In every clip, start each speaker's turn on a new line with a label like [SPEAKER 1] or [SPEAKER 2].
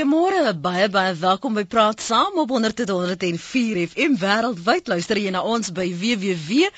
[SPEAKER 1] Goeiemôre, baie baie welkom by Praat Saam op 104 FM wêreldwyd. Luister jy na ons by www.rsg.co.za.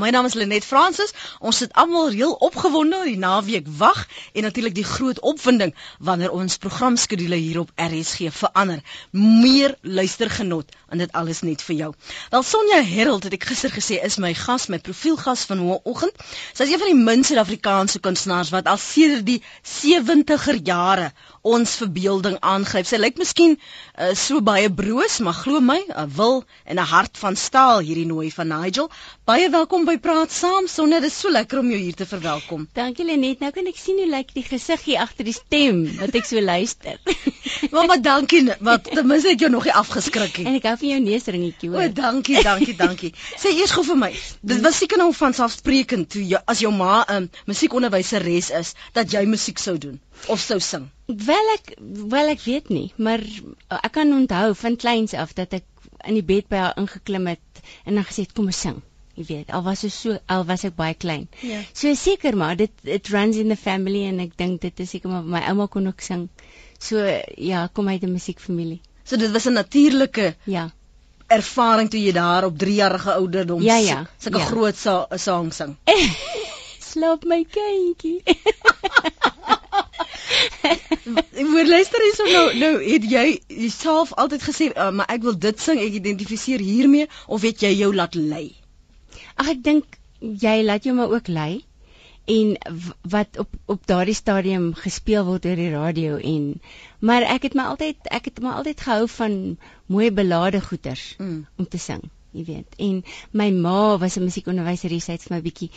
[SPEAKER 1] My naam is Lenet Fransis. Ons sit almal reël opgewonde oor die naweek wag en natuurlik die groot opwinding wanneer ons programskedule hier op RSG verander. Meer luistergenot en dit alles net vir jou. Wel Sonja Herald het ek gister gesê is my gas, my profielgas van môreoggend. Sy is een van die min Suid-Afrikaanse kunstenaars wat al sedert die 70er jare ons verbeelding aangryp. Sy lyk miskien uh, so baie broos, maar glo my, 'n wil en 'n hart van staal hierdie nooi van Nigel. Baie welkom by Praat Saam. Sonne, dit is so lekker om jou hier te verwelkom.
[SPEAKER 2] Dankie Lenet. Nou kan ek sien hoe lyk die gesiggie agter die stem wat ek so luister.
[SPEAKER 1] Mamma, dankie. Wat ten minste het jou nog nie afgeskrik nie.
[SPEAKER 2] En ek hou van jou neusringetjie
[SPEAKER 1] hoor. O, dankie, dankie, dankie. Sê eers gou vir my. Dit was seker nou van selfsprekend toe jy as jou ma 'n um, musiekonderwyseres is dat jy musiek sou doen of sou sing.
[SPEAKER 2] Wel ek wel ek weet nie, maar uh, ek kan onthou van kleins af dat ek in die bed by haar ingeklim het en dan gesê het kom ons sing. Jy weet, al was ek so al was ek baie klein. Ja. So seker maar dit it runs in the family en ek dink dit is seker maar my ouma kon ook sing. So ja, kom uit 'n musiekfamilie.
[SPEAKER 1] So dit was 'n natuurlike Ja ervaring toe jy daar op 3 jarige ouderdom
[SPEAKER 2] ja, ja,
[SPEAKER 1] sulke ja. groot sa sang sing.
[SPEAKER 2] Slaap my kindjie.
[SPEAKER 1] moet luister hierso nou nou het jy jouself altyd gesê uh, maar ek wil dit sing ek identifiseer hiermee of het jy jou laat lei?
[SPEAKER 2] Ag ek dink jy laat jou maar ook lei. En wat op op daardie stadium gespeel word oor die radio en maar ek het my altyd ek het my altyd gehou van mooi belade goeters mm. om te sing jy weet. En my ma was 'n musiekonderwyser sy het vir my bietjie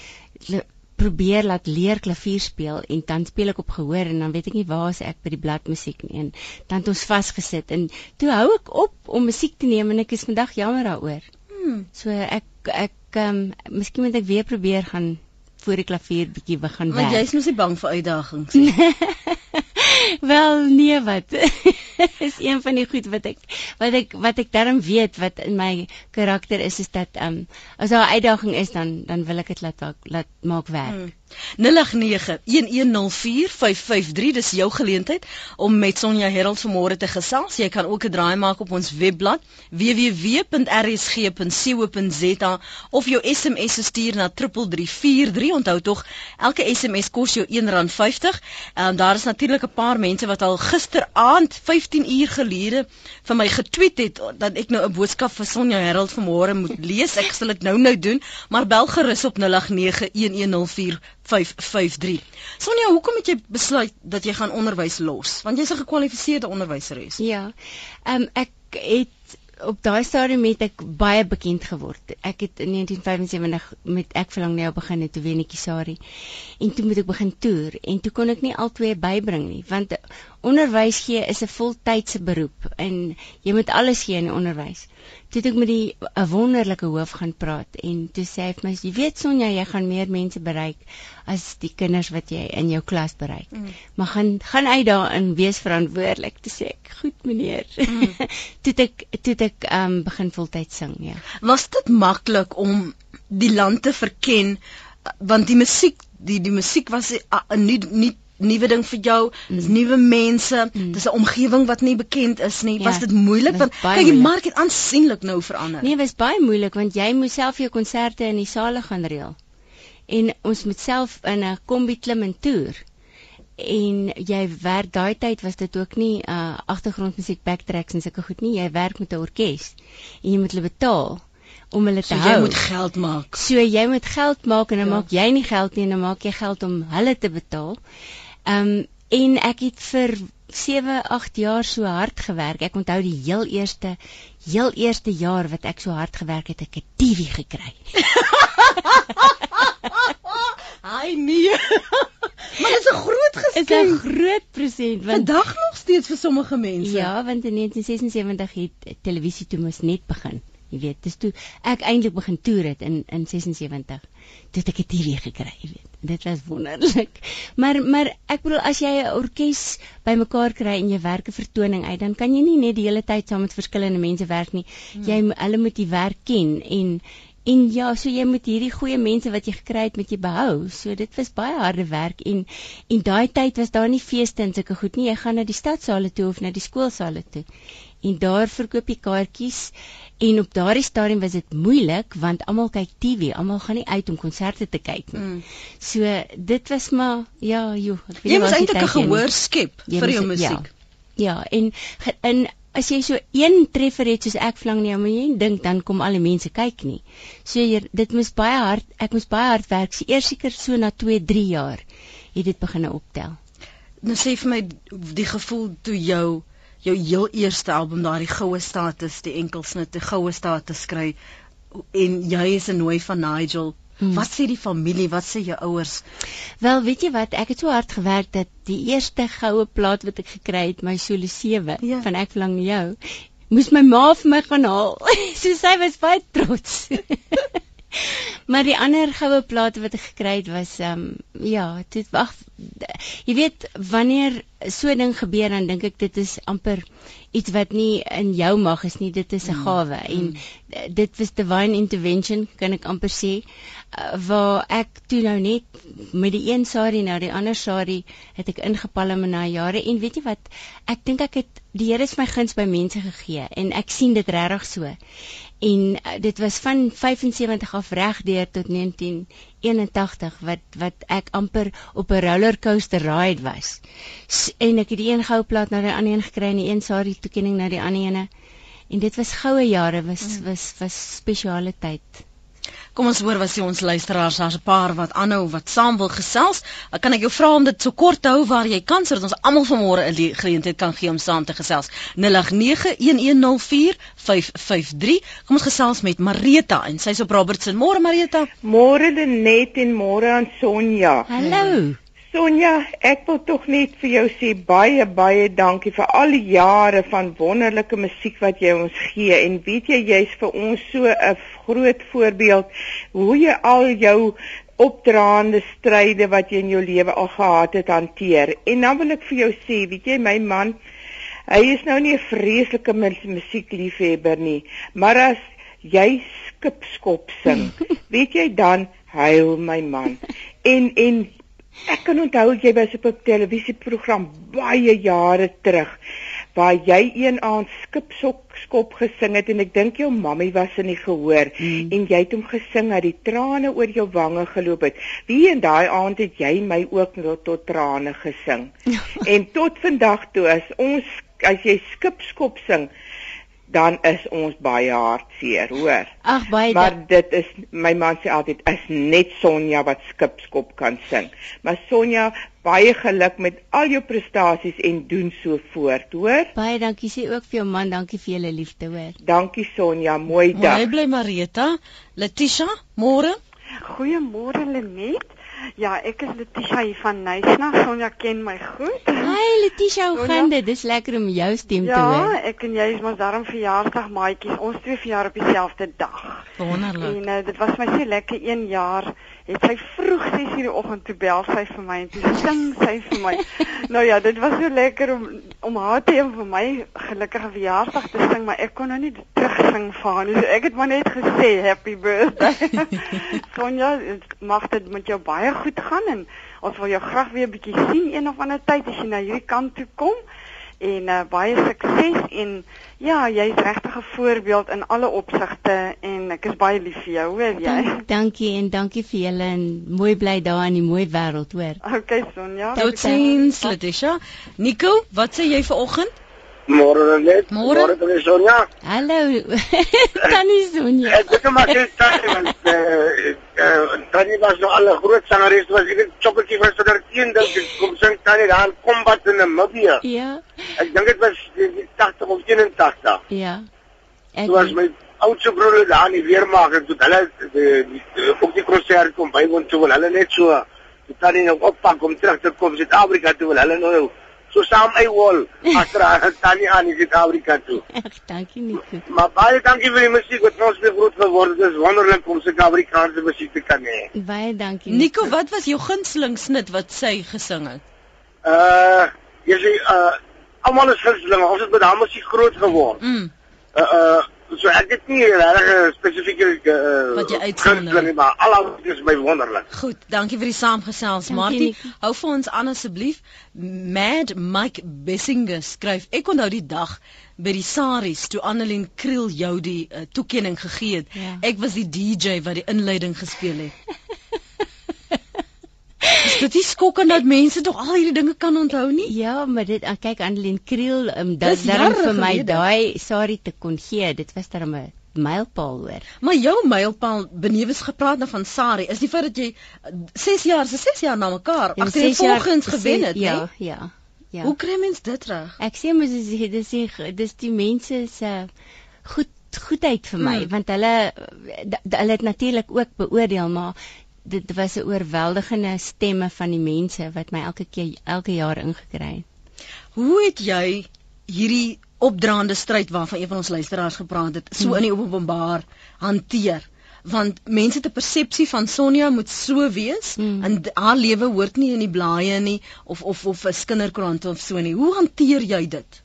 [SPEAKER 2] probeer laat leer klavier speel en dan speel ek op gehoor en dan weet ek nie waar is ek by die bladmusiek nie en dan het ons vasgesit en toe hou ek op om musiek te neem en ek is vandag jammer daaroor. Hmm. So ek ek ehm um, miskien moet ek weer probeer gaan voor die klavier bietjie begin werk.
[SPEAKER 1] Want jy's mos nie bang vir uitdagings nie.
[SPEAKER 2] Wel nee wat. is een van die goed wat ek wat ek wat ek darm weet wat in my karakter is is dat ehm um, as daar 'n uitdaging is dan dan wil ek dit laat laat maak werk. Hmm.
[SPEAKER 1] 0891104553 dis jou geleentheid om met Sonja Herald vanmôre te gesels. Jy kan ook 'n draai maak op ons webblad www.rsg.co.za of jou SMS stuur na 3343. Onthou tog, elke SMS kos jou R1.50. En daar is natuurlik 'n paar mense wat al gisteraand 15 uur gelede vir my getweet het dat ek nou 'n boodskap vir Sonja Herald vanmôre moet lees. Ek sal dit nou nou doen, maar bel gerus op 0891104553. 553. Sonja, hoekom het jy besluit dat jy gaan onderwys los? Want jy's 'n gekwalifiseerde onderwyseres.
[SPEAKER 2] Ja. Ehm um, ek het op daai stadium het ek baie bekend geword. Ek het in 1975 met ek verlang nou begin het toe Wenetjie Sari. En toe moet ek begin toer en toe kon ek nie al twee bybring nie want onderwys gee is 'n voltydse beroep en jy moet alles gee in onderwys. Toe ek met die 'n wonderlike hoof gaan praat en toe sê hy vir my, "Jy weet Sonja, jy gaan meer mense bereik as die kinders wat jy in jou klas bereik. Mm. Maar gaan gaan uit daarin wees verantwoordelik." Toe sê ek, "Goed meneer." Mm. toe ek toe ek um begin voltyd sing, ja.
[SPEAKER 1] Was dit maklik om die land te verken want die musiek die die musiek was uh, nie nie nuwe ding vir jou, dis mm. nuwe mense, mm. dis 'n omgewing wat nie bekend is nie. Ja, was dit moeilik want kyk die mark het aansienlik nou verander.
[SPEAKER 2] Nee, was baie moeilik want jy moes self jou konserte in die sale gaan reël. En ons moet self in 'n kombi klim en toer. En jy werk daai tyd was dit ook nie uh agtergrondmusiek backtracks en sulke goed nie. Jy werk met 'n orkes en jy moet hulle betaal om hulle
[SPEAKER 1] so
[SPEAKER 2] te hou.
[SPEAKER 1] Jy moet geld maak.
[SPEAKER 2] So jy moet geld maak en dan ja. maak jy nie geld nie en dan maak jy geld om hulle te betaal. Ehm um, en ek het vir 7, 8 jaar so hard gewerk. Ek onthou die heel eerste heel eerste jaar wat ek so hard gewerk het, ek 'n TV gekry.
[SPEAKER 1] Ai nee. maar dit is 'n groot geskenk.
[SPEAKER 2] Dit is 'n groot present
[SPEAKER 1] want vandag nog steeds vir sommige mense.
[SPEAKER 2] Ja, want in 1976 het televisie toe mos net begin. Jy weet, dis toe ek eintlik begin toer het in in 76. Het ek 'n TV gekry, jy weet. Dit was wonderlik. Maar maar ek bedoel as jy 'n orkes bymekaar kry en jy werk 'n vertoning uit, dan kan jy nie net die hele tyd saam met verskillende mense werk nie. Hmm. Jy hulle moet die werk ken en En ja, so jy moet hierdie goeie mense wat jy gekry het met jy behou. So dit was baie harde werk en en daai tyd was daar nie feeste en sulke goed nie. Jy gaan na die stadsale toe of na die skoolsale toe. En daar verkoop jy kaartjies en op daardie stadium was dit moeilik want almal kyk TV, almal gaan nie uit om konserte te kyk nie. Mm. So dit was maar ja, joh,
[SPEAKER 1] ek weet nie jy eintlik 'n gehoor skep vir jou musiek.
[SPEAKER 2] Ja, ja en in as jy so een treffer het soos ek vlang nie, maar jy dink dan kom al die mense kyk nie. So jy, dit moes baie hard, ek moes baie hard werk. So eers seker so na 2, 3 jaar het dit begin optel.
[SPEAKER 1] Nou sê vir my die gevoel toe jou jou heel eerste album daardie goue status, die enkelsnit, die goue status kry en jy is 'n nooi van Nigel. Hmm. Wat sê die familie? Wat sê jou ouers?
[SPEAKER 2] Wel, weet jy wat? Ek het so hard gewerk dat die eerste goue plaat wat ek gekry het, my solo 7 ja. van Ek verlang jou, moes my ma vir my gaan haal. so sy was baie trots. maar die ander goue plate wat ek gekry het was ehm um, ja, dit wag jy weet wanneer so 'n ding gebeur dan dink ek dit is amper iets wat nie in jou mag is nie, dit is 'n mm. gawe mm. en dit was divine intervention kan ek amper sê uh, waar ek toe nou net met die een sari nou die ander sari het ek ingepalm na jare en weet jy wat ek dink ek het die Here het my guns by mense gegee en ek sien dit regtig so en uh, dit was van 75 af reg deur tot 1981 wat wat ek amper op 'n rollercoaster ride was. S en ek het die een goue plaat na die ander een gekry en die een sari toekenning na die ander ene. En dit was goue jare was mm. was was spesiale tyd
[SPEAKER 1] Kom ons hoor wat sê ons luisteraars, daar's 'n paar wat aanhou wat saam wil gesels. Kan ek jou vra om dit so kort te hou waar jy kan sodat ons almal vanmôre 'n geleentheid kan gee om saam te gesels. 0891104553. Kom ons gesels met Marita en sy's op Robertson. Môre Marita.
[SPEAKER 3] Môre Denet en môre aan Sonja.
[SPEAKER 2] Hallo.
[SPEAKER 3] Sonja, ek wil tog net vir jou sê baie baie dankie vir al die jare van wonderlike musiek wat jy ons gee en weet jy jy's vir ons so 'n groot voorbeeld hoe jy al jou opdraande stryde wat jy in jou lewe al gehad het hanteer. En dan wil ek vir jou sê, weet jy my man, hy is nou nie 'n vreeslike musiekliefhebber nie, maar as jy skipskop sing, weet jy dan huil my man. En en Ek kan onthou jy was op 'n televisieprogram baie jare terug waar jy een aand skipsok skop gesing het en ek dink jou mammie was in die gehoor mm. en jy het hom gesing dat die trane oor jou wange geloop het. Wie en daai aand het jy my ook tot, tot trane gesing. en tot vandag toe as ons as jy skipskop sing dan is ons baie hartseer, hoor.
[SPEAKER 2] Ag baie.
[SPEAKER 3] Maar dit is my man sê altyd is net Sonja wat skipskop kan sing. Maar Sonja, baie geluk met al jou prestasies en doen so voort, hoor.
[SPEAKER 2] Baie dankie sê ook vir jou man, dankie vir julle liefde, hoor.
[SPEAKER 3] Dankie Sonja, mooi dag.
[SPEAKER 1] Mooi bly Marita. Letitia, môre.
[SPEAKER 4] Goeiemôre Lenet. Ja, ek is Letitia hier van Nysna. Sonja ken my goed.
[SPEAKER 2] Hi Letitia, hoe gaan dit? Dis lekker om jou stem
[SPEAKER 4] ja,
[SPEAKER 2] te hoor.
[SPEAKER 4] Ja, ek en jy is mos daarom verjaarsdag maatjies. Ons twee verjaar op dieselfde dag.
[SPEAKER 1] Wonderlik.
[SPEAKER 4] En uh, dit was my so lekker 1 jaar het sy vroeg 6:00 die oggend toe bel sy vir my en toe sing sy vir my. nou ja, dit was so lekker om om haar te hê vir my gelukkige verjaarsdag te sing, maar ek kon nou nie terug sing vir haar nie. So ek het maar net gesê happy birthday. Sonja, mag dit met jou baie goed gaan en ons wil jou graag weer 'n bietjie sien een of ander tyd as jy na hierdie kant toe kom en uh, baie sukses en ja, jy's regtig 'n voorbeeld in alle opsigte en ek is baie lief vir jou, hoor jy?
[SPEAKER 2] Dank, dankie en dankie vir julle en mooi bly daar in die mooi wêreld, hoor.
[SPEAKER 4] Okay, Sonja.
[SPEAKER 1] Totsiens, Letitia. Nico, wat sê jy vanoggend?
[SPEAKER 5] Môre net. Môre tannie Sonja.
[SPEAKER 2] Hallo. tannie Sonja.
[SPEAKER 5] Ek het maar gesê tannie want eh uh, tannie was nou al 'n groot sangeres was ek chokkertjie was so daar teen dink ek kom sing tannie daar in Kombat in Namibia.
[SPEAKER 2] Ja.
[SPEAKER 5] Ek dink dit was die 80 of 81.
[SPEAKER 2] Ja.
[SPEAKER 5] Ek was my oudste broer daar in die weermag en toe hulle op die konsert kom bywoon toe hulle net so tannie nou oppak om terug te kom Suid-Afrika toe hulle nou so saam hy wol agter tannie aan in Suid-Afrika toe.
[SPEAKER 2] Ag, dankie Nico.
[SPEAKER 5] Maar baie dankie vir die musiek wat ons weer groot geword het. Dit is wonderlik om se Afrikaanse musiek te kan hê.
[SPEAKER 2] Baie dankie.
[SPEAKER 1] Nico, wat was jou gunsteling snit wat sy gesing het?
[SPEAKER 5] Uh, jy sê uh almal is gunstelinge. Ons het met daai musiek groot geword.
[SPEAKER 1] Mm.
[SPEAKER 5] Uh uh So ek het nie regtig 'n spesifieke uh,
[SPEAKER 1] Wat jy uitsonder.
[SPEAKER 5] gunsteling nie, maar al alles is my wonderlik.
[SPEAKER 1] Goed, dankie vir die saamgesels, Martie. Hou vir ons aan asseblief. Mad Mike Bessinger skryf: Ek onthou die dag by die Saris toe Annelien Kriel jou die uh, toekenning gegee het.
[SPEAKER 2] Ja.
[SPEAKER 1] Ek was die DJ wat die inleiding gespeel het. Is dit nie skokkend dat mense tog al hierdie dinge kan onthou nie?
[SPEAKER 2] Ja, maar dit ah, kyk Annelien Kriel, um, dit daarom
[SPEAKER 1] jare
[SPEAKER 2] vir my daai Sari te kon gee. Dit was 'n mylpaal hoor.
[SPEAKER 1] Maar jou mylpaal benewens gepraat nou van Sari, is die feit dat jy 6 jaar, se 6 jaar na mekaar agter die volgens gewen het,
[SPEAKER 2] Ja,
[SPEAKER 1] né?
[SPEAKER 2] ja. Ja.
[SPEAKER 1] Hoe kry mens dit reg?
[SPEAKER 2] Ek sê mos dis dis die dis die mense se goed goedheid vir my
[SPEAKER 1] Hmm.
[SPEAKER 2] want hulle d- hulle het natuurlik ook beoordeel maar dit was 'n oorweldigende stemme van die mense wat my elke keer elke jaar ingekry het.
[SPEAKER 1] Hoe het jy hierdie opdraande stryd waarvan een van ons luisteraars gepraat het, so in die openbaar hanteer? Want mense het 'n persepsie van Sonja moet so wees
[SPEAKER 2] Hmm.
[SPEAKER 1] en haar lewe hoort nie in die blaaie nie of of of 'n kinderkoerant of so nie. Hoe hanteer jy dit?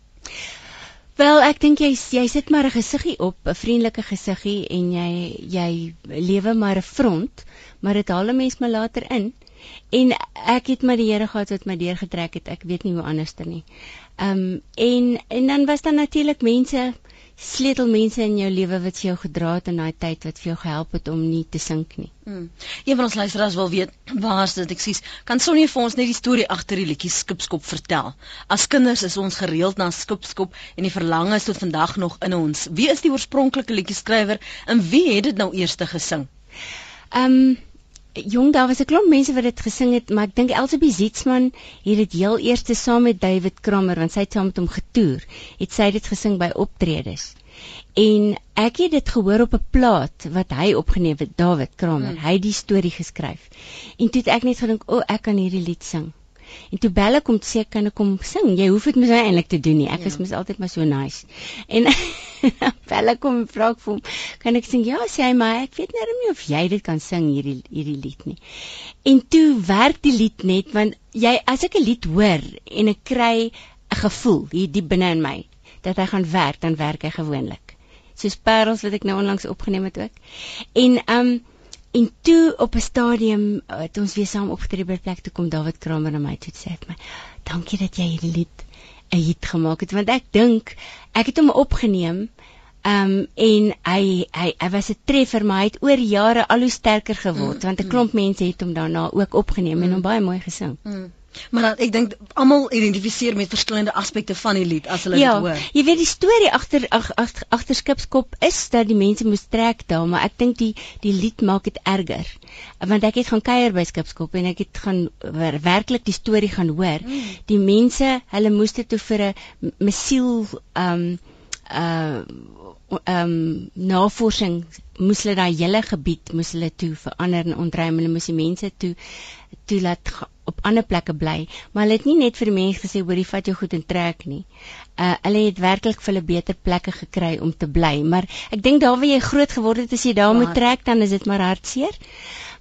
[SPEAKER 2] Wel, ek dink jy jy sit maar 'n gesiggie op, 'n vriendelike gesiggie en jy jy lewe maar 'n front, maar dit haal 'n mens maar later in. En ek het maar die Here gehad wat my deurgetrek het. Ek weet nie hoe anderster nie. Ehm um, en en dan was daar natuurlik mense sleutelmense in jou lewe wat jou gedra het in daai tyd wat vir jou gehelp het om nie te sink nie.
[SPEAKER 1] Hmm. Een van ons luisteraars wil weet waar is dit? Ek sies, kan Sonja vir ons net die storie agter die liedjie Skipskop vertel? As kinders is ons gereeld na Skipskop en die verlange is tot vandag nog in ons. Wie is die oorspronklike liedjie-skrywer en wie het dit nou eers gesing?
[SPEAKER 2] Ehm um, jong, daar was 'n klomp mense wat dit gesing het, maar ek dink Elsabie Zietsman het dit heel eers saam met David Kramer, want sy het saam met hom getoer, het sy dit gesing by optredes. En ek het dit gehoor op 'n plaat wat hy opgeneem het, David Kramer.
[SPEAKER 1] Hmm.
[SPEAKER 2] Hy het die storie geskryf. En toe het ek net gedink, "O, oh, ek kan hierdie lied sing." En toe bel ek om te sê kan ek kom sing. Jy hoef dit mos nou eintlik te doen nie. Ek
[SPEAKER 1] Ja.
[SPEAKER 2] is mos altyd maar so nice. En bel ek hom en vra ek vir hom, kan ek sing? Ja, sê hy, maar ek weet net nie of jy dit kan sing hierdie hierdie lied nie. En toe werk die lied net want jy as ek 'n lied hoor en ek kry 'n gevoel hier diep binne in my dat hy gaan werk, dan werk hy gewoonlik. Soos Parels wat ek nou onlangs opgeneem het ook. En um en toe op 'n stadium uh, het ons weer saam opgetree by 'n plek toe kom David Kramer na my toe sê het my dankie dat jy hierdie lied 'n hit gemaak het want ek dink ek het hom opgeneem Um en hy hy hy was 'n treffer maar hy het oor jare al hoe sterker geword
[SPEAKER 1] Mm,
[SPEAKER 2] want 'n
[SPEAKER 1] mm.
[SPEAKER 2] klomp mense het hom daarna ook opgeneem en
[SPEAKER 1] Mm.
[SPEAKER 2] hom baie mooi gesing.
[SPEAKER 1] Hmm. Maar dan, ek dink almal identifiseer met verskillende aspekte van die lied as hulle
[SPEAKER 2] ja,
[SPEAKER 1] dit hoor.
[SPEAKER 2] jy weet die storie agter ag- ag- agter skipskop is dat die mense moes trek daar, maar ek dink die die lied maak dit erger. Want ek het gaan kuier by skipskop en ek het gaan wer- werklik die storie gaan hoor.
[SPEAKER 1] Mm.
[SPEAKER 2] Die mense, hulle moes dit toe vir 'n mesiel um uh um navorsing moes hulle daai hele gebied moes hulle toe verander en ontruim. Hulle moes die mense toe toe laat op ander plekke bly, maar hulle het nie net vir die mense gesê hoor, jy vat jou goed en trek nie. Uh hulle het werklik vir hulle beter plekke gekry om te bly, maar ek dink daar waar jy groot geword het as jy daar moet trek, dan is dit maar hartseer.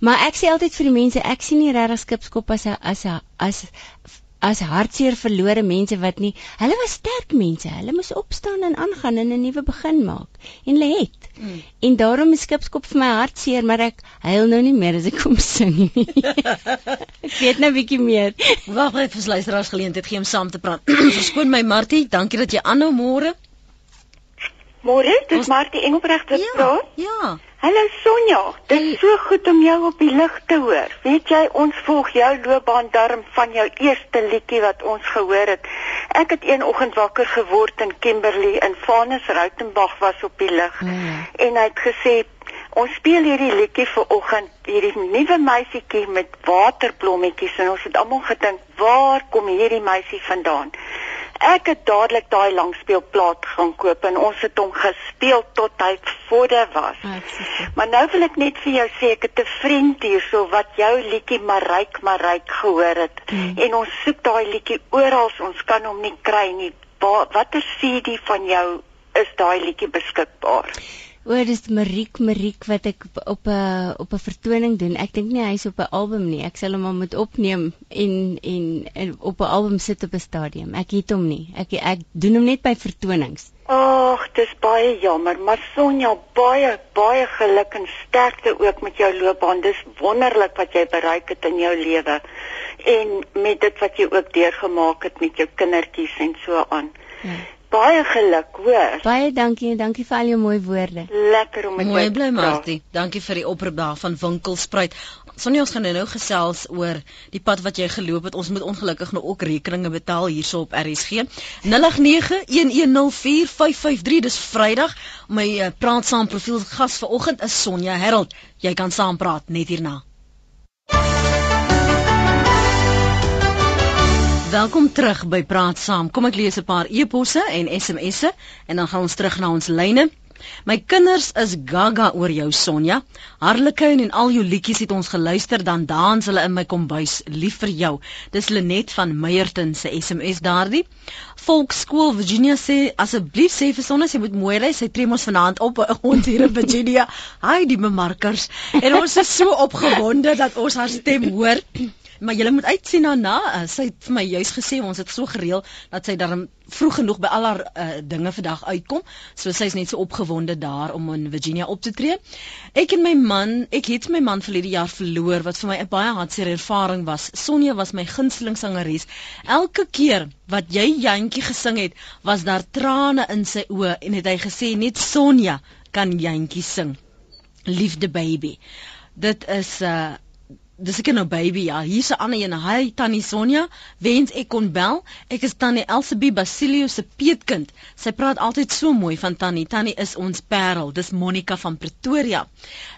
[SPEAKER 2] Maar ek sê altyd vir die mense, ek sien nie regtig skipskop as 'n as 'n as as hartseer verlore mense wat nie hulle was sterk mense. Hulle moes opstaan en aangaan en 'n nuwe begin maak. En hulle het.
[SPEAKER 1] Mm.
[SPEAKER 2] En daarom is skipskop vir my hartseer, maar ek huil nou nie meer as ek kom sing nie. ek weet nou bietjie meer.
[SPEAKER 1] Wag net vir ons luisteraars geleentheid gee om saam te praat. Verskoon my Martie, dankie dat jy aanhou môre.
[SPEAKER 6] Môre, dis
[SPEAKER 1] Ons-
[SPEAKER 6] Martie Engelbrecht wat praat.
[SPEAKER 1] Ja.
[SPEAKER 6] Hallo Sonja, dit is so goed om jou op die lig te hoor. Weet jy, ons volg jou loopbaan darm van jou eerste liedjie wat ons gehoor het. Ek het een oggend wakker geword in Kimberley in Vanus Rautenbach was op die lig.
[SPEAKER 2] Ja.
[SPEAKER 6] En hy het gesê ons speel hierdie liedjie vir oggend, hierdie nuwe meisietjie met waterblommetjies en ons het almal gedink, waar kom hierdie meisie vandaan? Ek het dadelik daai langspeelplaat gaan koop en ons het hom gespeel tot hy vorder was.
[SPEAKER 2] Ah.
[SPEAKER 6] Maar nou wil ek net vir jou sê ek het 'n vriend hierso wat jou liedjie Maryk Maryk gehoor het
[SPEAKER 2] Mm.
[SPEAKER 6] en ons soek daai liedjie oral, ons kan hom nie kry nie. Wa- Watter CD van jou is daai liedjie beskikbaar?
[SPEAKER 2] O, dis Mariek Mariek wat ek op 'n op 'n vertoning doen. Ek dink nie hy's op 'n album nie. Ek sal hom maar moet opneem en, en en op 'n album sit op 'n stadium. Ek het hom nie. Ek ek doen hom net by vertonings.
[SPEAKER 6] Ag, dis baie jammer, maar Sonja, baie baie geluk en sterkte ook met jou loopbaan. Dis wonderlik wat jy bereik het in jou lewe en met dit wat jy ook deurgemaak het met jou kindertjies en so aan. Ja. Baie geluk, hoor.
[SPEAKER 2] Baie dankie en dankie vir al jou mooi woorde.
[SPEAKER 6] Lekker om met
[SPEAKER 1] Mooi bly Martie. Dankie vir die oproep daar van Winkelspruit. Sonja ons gaan nou gesels oor die pad wat jy geloop het. Ons moet ongelukkig nou ook rekeninge betaal hierso op RSG. 0891104553 dis Vrydag. My uh, praat saam profiel gas vanoggend is Sonja Herold. Jy kan saampraat net hierna. Welkom terug by Praat Saam. Kom ek lees 'n paar e-posse en SMS'e en dan gaan ons terug na ons lyne. My kinders is gaga oor jou Sonja. Harlekin en al jou liedjies het ons geluister dan dans hulle in my kombuis lief vir jou. Dis Lenet van Meyerton se SMS daardie. Volkskool Virginia sê asseblief sê vir Sonja sy moet mooi ry. Sy tree mos vanaand op ons hier in Virginia. Hi die bemarkers. En ons is so opgewonde dat ons haar stem hoor. Maar jy moet uitsien daarna. Uh, sy het vir my juis gesê ons het so gereël dat sy dan vroeg genoeg by al haar uh, dinge vandag uitkom. So sy's net so opgewonde daar om in Virginia op te tree. Ek en my man, ek het my man verlede jaar verloor wat vir my 'n baie hartseer ervaring was. Sonja was my gunsteling sangeres. Elke keer wat jy Jantjie gesing het, was daar trane in sy oë en het hy gesê net Sonja kan Jantjie sing. Liefde baby. Dit is 'n uh, dis ek nou baby ja. Hier's 'n ander een. Hy tannie Sonja. Wens ek kon bel. Ek is tannie Elsabie Basilio se peetkind. Sy praat altyd so mooi van tannie. Tannie is ons parel. Dis Monica van Pretoria.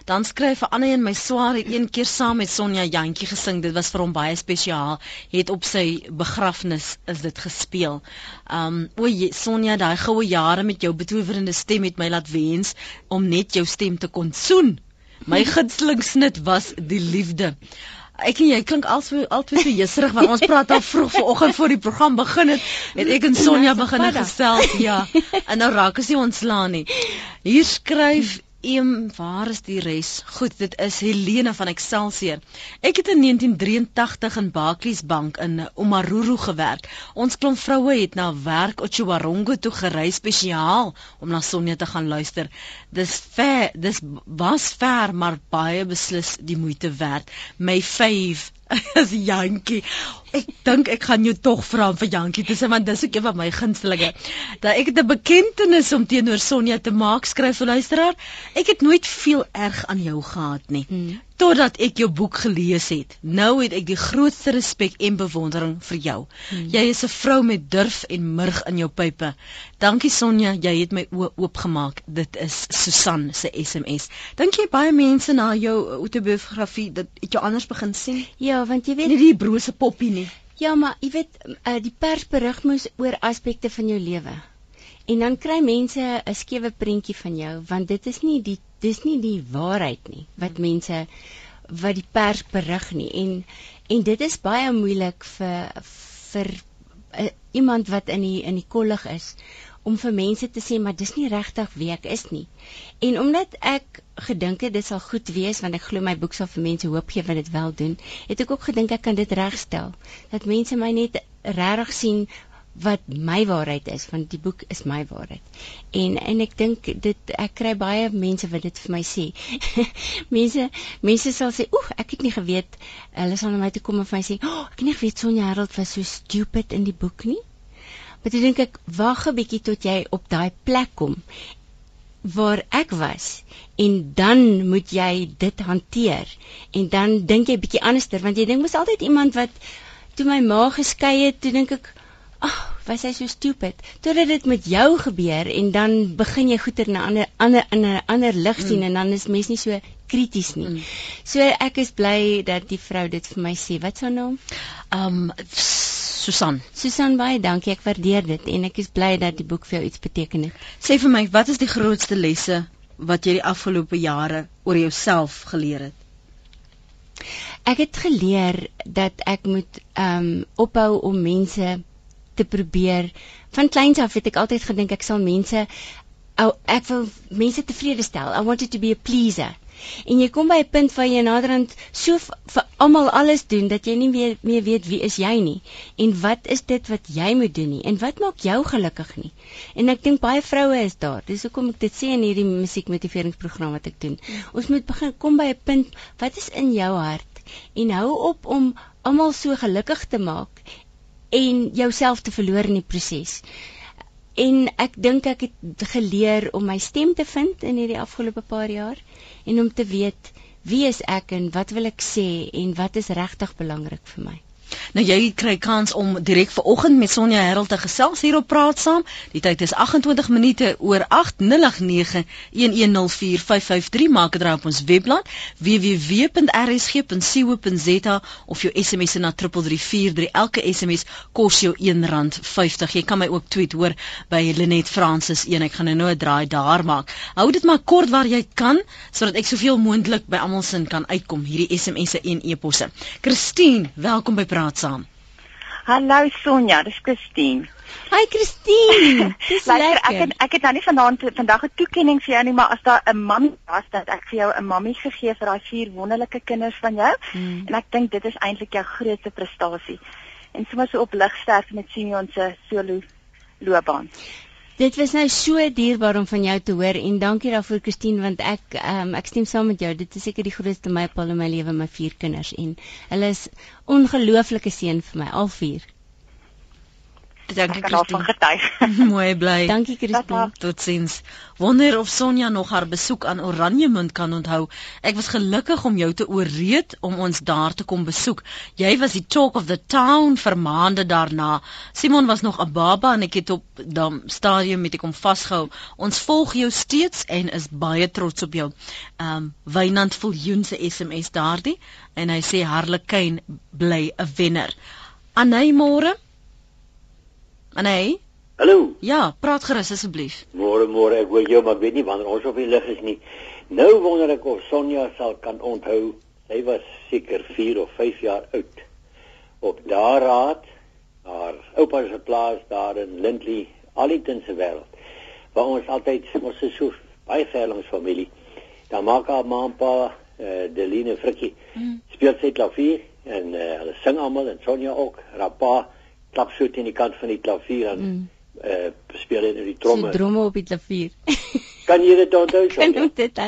[SPEAKER 1] Dan skryf 'n ander een my swaar het een keer saam met Sonja Jantjie gesing. Dit was vir hom baie spesiaal. Het op sy begrafnis is dit gespeel. Um o Sonja daai goue jare met jou betowerende stem het my laat wens om net jou stem te kon soen My gunsteling snit was die liefde. Ek en jy klink alsvo altyd so jesserig want ons praat al vroeg vanoggend voor die program begin het, het ek en Sonja begin gesels, ja. En nou raak as jy ontslaan nie. Hier skryf Eem, waar is die res? Goed, dit is Helene van Excelsior. Ek het in 1983 in Barclays Bank in Omaruru gewerk. Ons klomp vroue het na werk Otjiwarongo toe gery spesiaal om na Sonja te gaan luister. Dis ver, dis was ver, maar baie beslis die moeite werd. My fave as Jantjie. Ek dink ek gaan jou tog vra om vir Jantjie te sê want dis ook een van my gunstelinge. Dat ek 'n bekentenis om teenoor Sonja te maak, skryf 'n luisteraar. Ek het nooit veel erg aan jou gehad nie. Hmm totdat ek jou boek gelees het. Nou het ek die grootste respek en bewondering vir jou. Hmm. Jy is 'n vrou met durf en murg in jou pype. Dankie Sonja, jy het my oë oopgemaak. Dit is Susan se SMS. Dink jy baie mense na jou autobiografie dat het jou anders begin sien?
[SPEAKER 2] Ja, want jy weet
[SPEAKER 1] nie die brose poppie nie.
[SPEAKER 2] Ja, maar jy weet uh, die pers berig moes oor aspekte van jou lewe. En dan kry mense 'n skewe prentjie van jou want dit is nie die dis nie die waarheid nie wat mense wat die pers berig nie en en dit is baie moeilik vir vir uh, iemand wat in die in die kollig is om vir mense te sê maar dis nie regtig wie ek is nie. En omdat ek gedink het dit sal goed wees want ek glo my boek sal vir mense hoop gee wat dit wel doen, het ek ook gedink ek kan dit regstel. Dat mense my net regtig sien wat my waarheid is want die boek is my waarheid. En en ek dink dit ek kry baie mense wat dit vir my sê. mense mense sal sê, "Oeg, ek het nie geweet hulle sal na my toe kom en vir my sê, "O, oh, ek het nie geweet Sonja Harold was so stupid in die boek nie." Maar ek dink ek wag 'n bietjie tot jy op daai plek kom waar ek was en dan moet jy dit hanteer en dan dink jy bietjie anderster want jy dink mos altyd iemand wat toe my ma geskei het toe dink ek ag, oh, was hy so stupid. Totdat dit met jou gebeur en dan begin jy goeie na ander ander in 'n ander lig sien mm. en dan is mens nie so krities nie. Mm. So ek is bly dat die vrou dit vir my sê. Wat sou naam?
[SPEAKER 1] Um Susan.
[SPEAKER 2] Susan baie dankie. Ek waardeer dit en ek is bly dat die boek vir jou iets beteken het.
[SPEAKER 1] Sê vir my, wat is die grootste lesse wat jy die afgelope jare oor jouself geleer het?
[SPEAKER 2] Ek het geleer dat ek moet ehm um, ophou om mense te probeer. Van kleins af het ek altyd gedink ek sal mense oh, ek wil mense tevrede stel. I wanted to be a pleaser. En jy kom by 'n punt waar jy naderhand so vir almal alles doen dat jy nie meer meer weet wie is jy nie en wat is dit wat jy moet doen nie en wat maak jou gelukkig nie. En ek dink baie vroue is daar. Dis hoekom ek dit sê in hierdie musiekmotiveringsprogram wat ek doen. Ons moet begin kom by 'n punt wat is in jou hart en hou op om almal so gelukkig te maak en jouself te verloor in die proses en ek dink ek het geleer om my stem te vind in hierdie afgelope paar jaar en om te weet wie is ek en wat wil ek sê en wat is regtig belangrik vir my.
[SPEAKER 1] Nou jy kry kans om direk vanoggend met Sonja Herald te gesels hier op Praat Saam. Die tyd is 28 minute oor 8:0911045553 maak dit op ons webblad www.rsg.co.za of jou SMS na 3343. Elke SMS kos jou R1.50. Jy kan my ook tweet hoor by Lenet Francis 1. Ek gaan nou nou 'n draai daar maak. Hou dit maar kort waar jy kan sodat ek soveel moontlik by almal se kan uitkom hierdie SMS'e en e-posse. Christine, welkom by praat saam.
[SPEAKER 7] Hallo Sonja, dis Christine.
[SPEAKER 2] Hi Christine. Dis lekker.
[SPEAKER 7] Ek het ek het nou nie vanaand vandag 'n toekenning vir jou nie, maar as daar 'n mammy was dat ek vir jou 'n mammy gegee vir daai vier wonderlike kinders van jou hmm. en ek dink dit is eintlik jou grootste prestasie. En sommer so op ligsterf met Simeon se solo loopbaan.
[SPEAKER 2] Dit was nou so dierbaar om van jou te hoor en dankie daarvoor Christine want ek um, ek stem saam met jou. Dit is seker die grootste mylpaal in my lewe, my vier kinders en hulle is ongelooflike seën vir my al vier.
[SPEAKER 7] Dankie Christine.
[SPEAKER 1] Mooi bly.
[SPEAKER 2] Dankie Christine.
[SPEAKER 1] Totsiens. Wonder of Sonja nog haar besoek aan Oranjemund kan onthou. Ek was gelukkig om jou te ooreed om ons daar te kom besoek. Jy was die talk of the town vir maande daarna. Simon was nog 'n baba en ek het op dam stadium met hom vasgehou. Ons volg jou steeds en is baie trots op jou. Ehm um, Wynand Viljoen se SMS daardie en hy sê Harlekin bly 'n wenner. Anay môre Anay?
[SPEAKER 8] Hallo.
[SPEAKER 1] Ja, praat gerus asseblief.
[SPEAKER 8] Môre môre, ek hoor jou, maar ek weet nie wanneer ons op die lig is nie. Nou wonder ek of Sonja sal kan onthou. Sy was seker 4 of 5 jaar oud. Op daar raad haar oupa se plaas daar in Lindley, Allington se wêreld. Waar ons altyd ons is so baie verlangs familie. Dan maak haar ma en pa uh, Deline Frikkie mm. speel sy klavier en uh, hulle sing almal en Sonja ook. Rapa klap so teen die kant van die klavier en mm. uh speel in die tromme.
[SPEAKER 2] Die tromme op die klavier.
[SPEAKER 8] kan jy dit onthou?
[SPEAKER 2] Kan jy dit?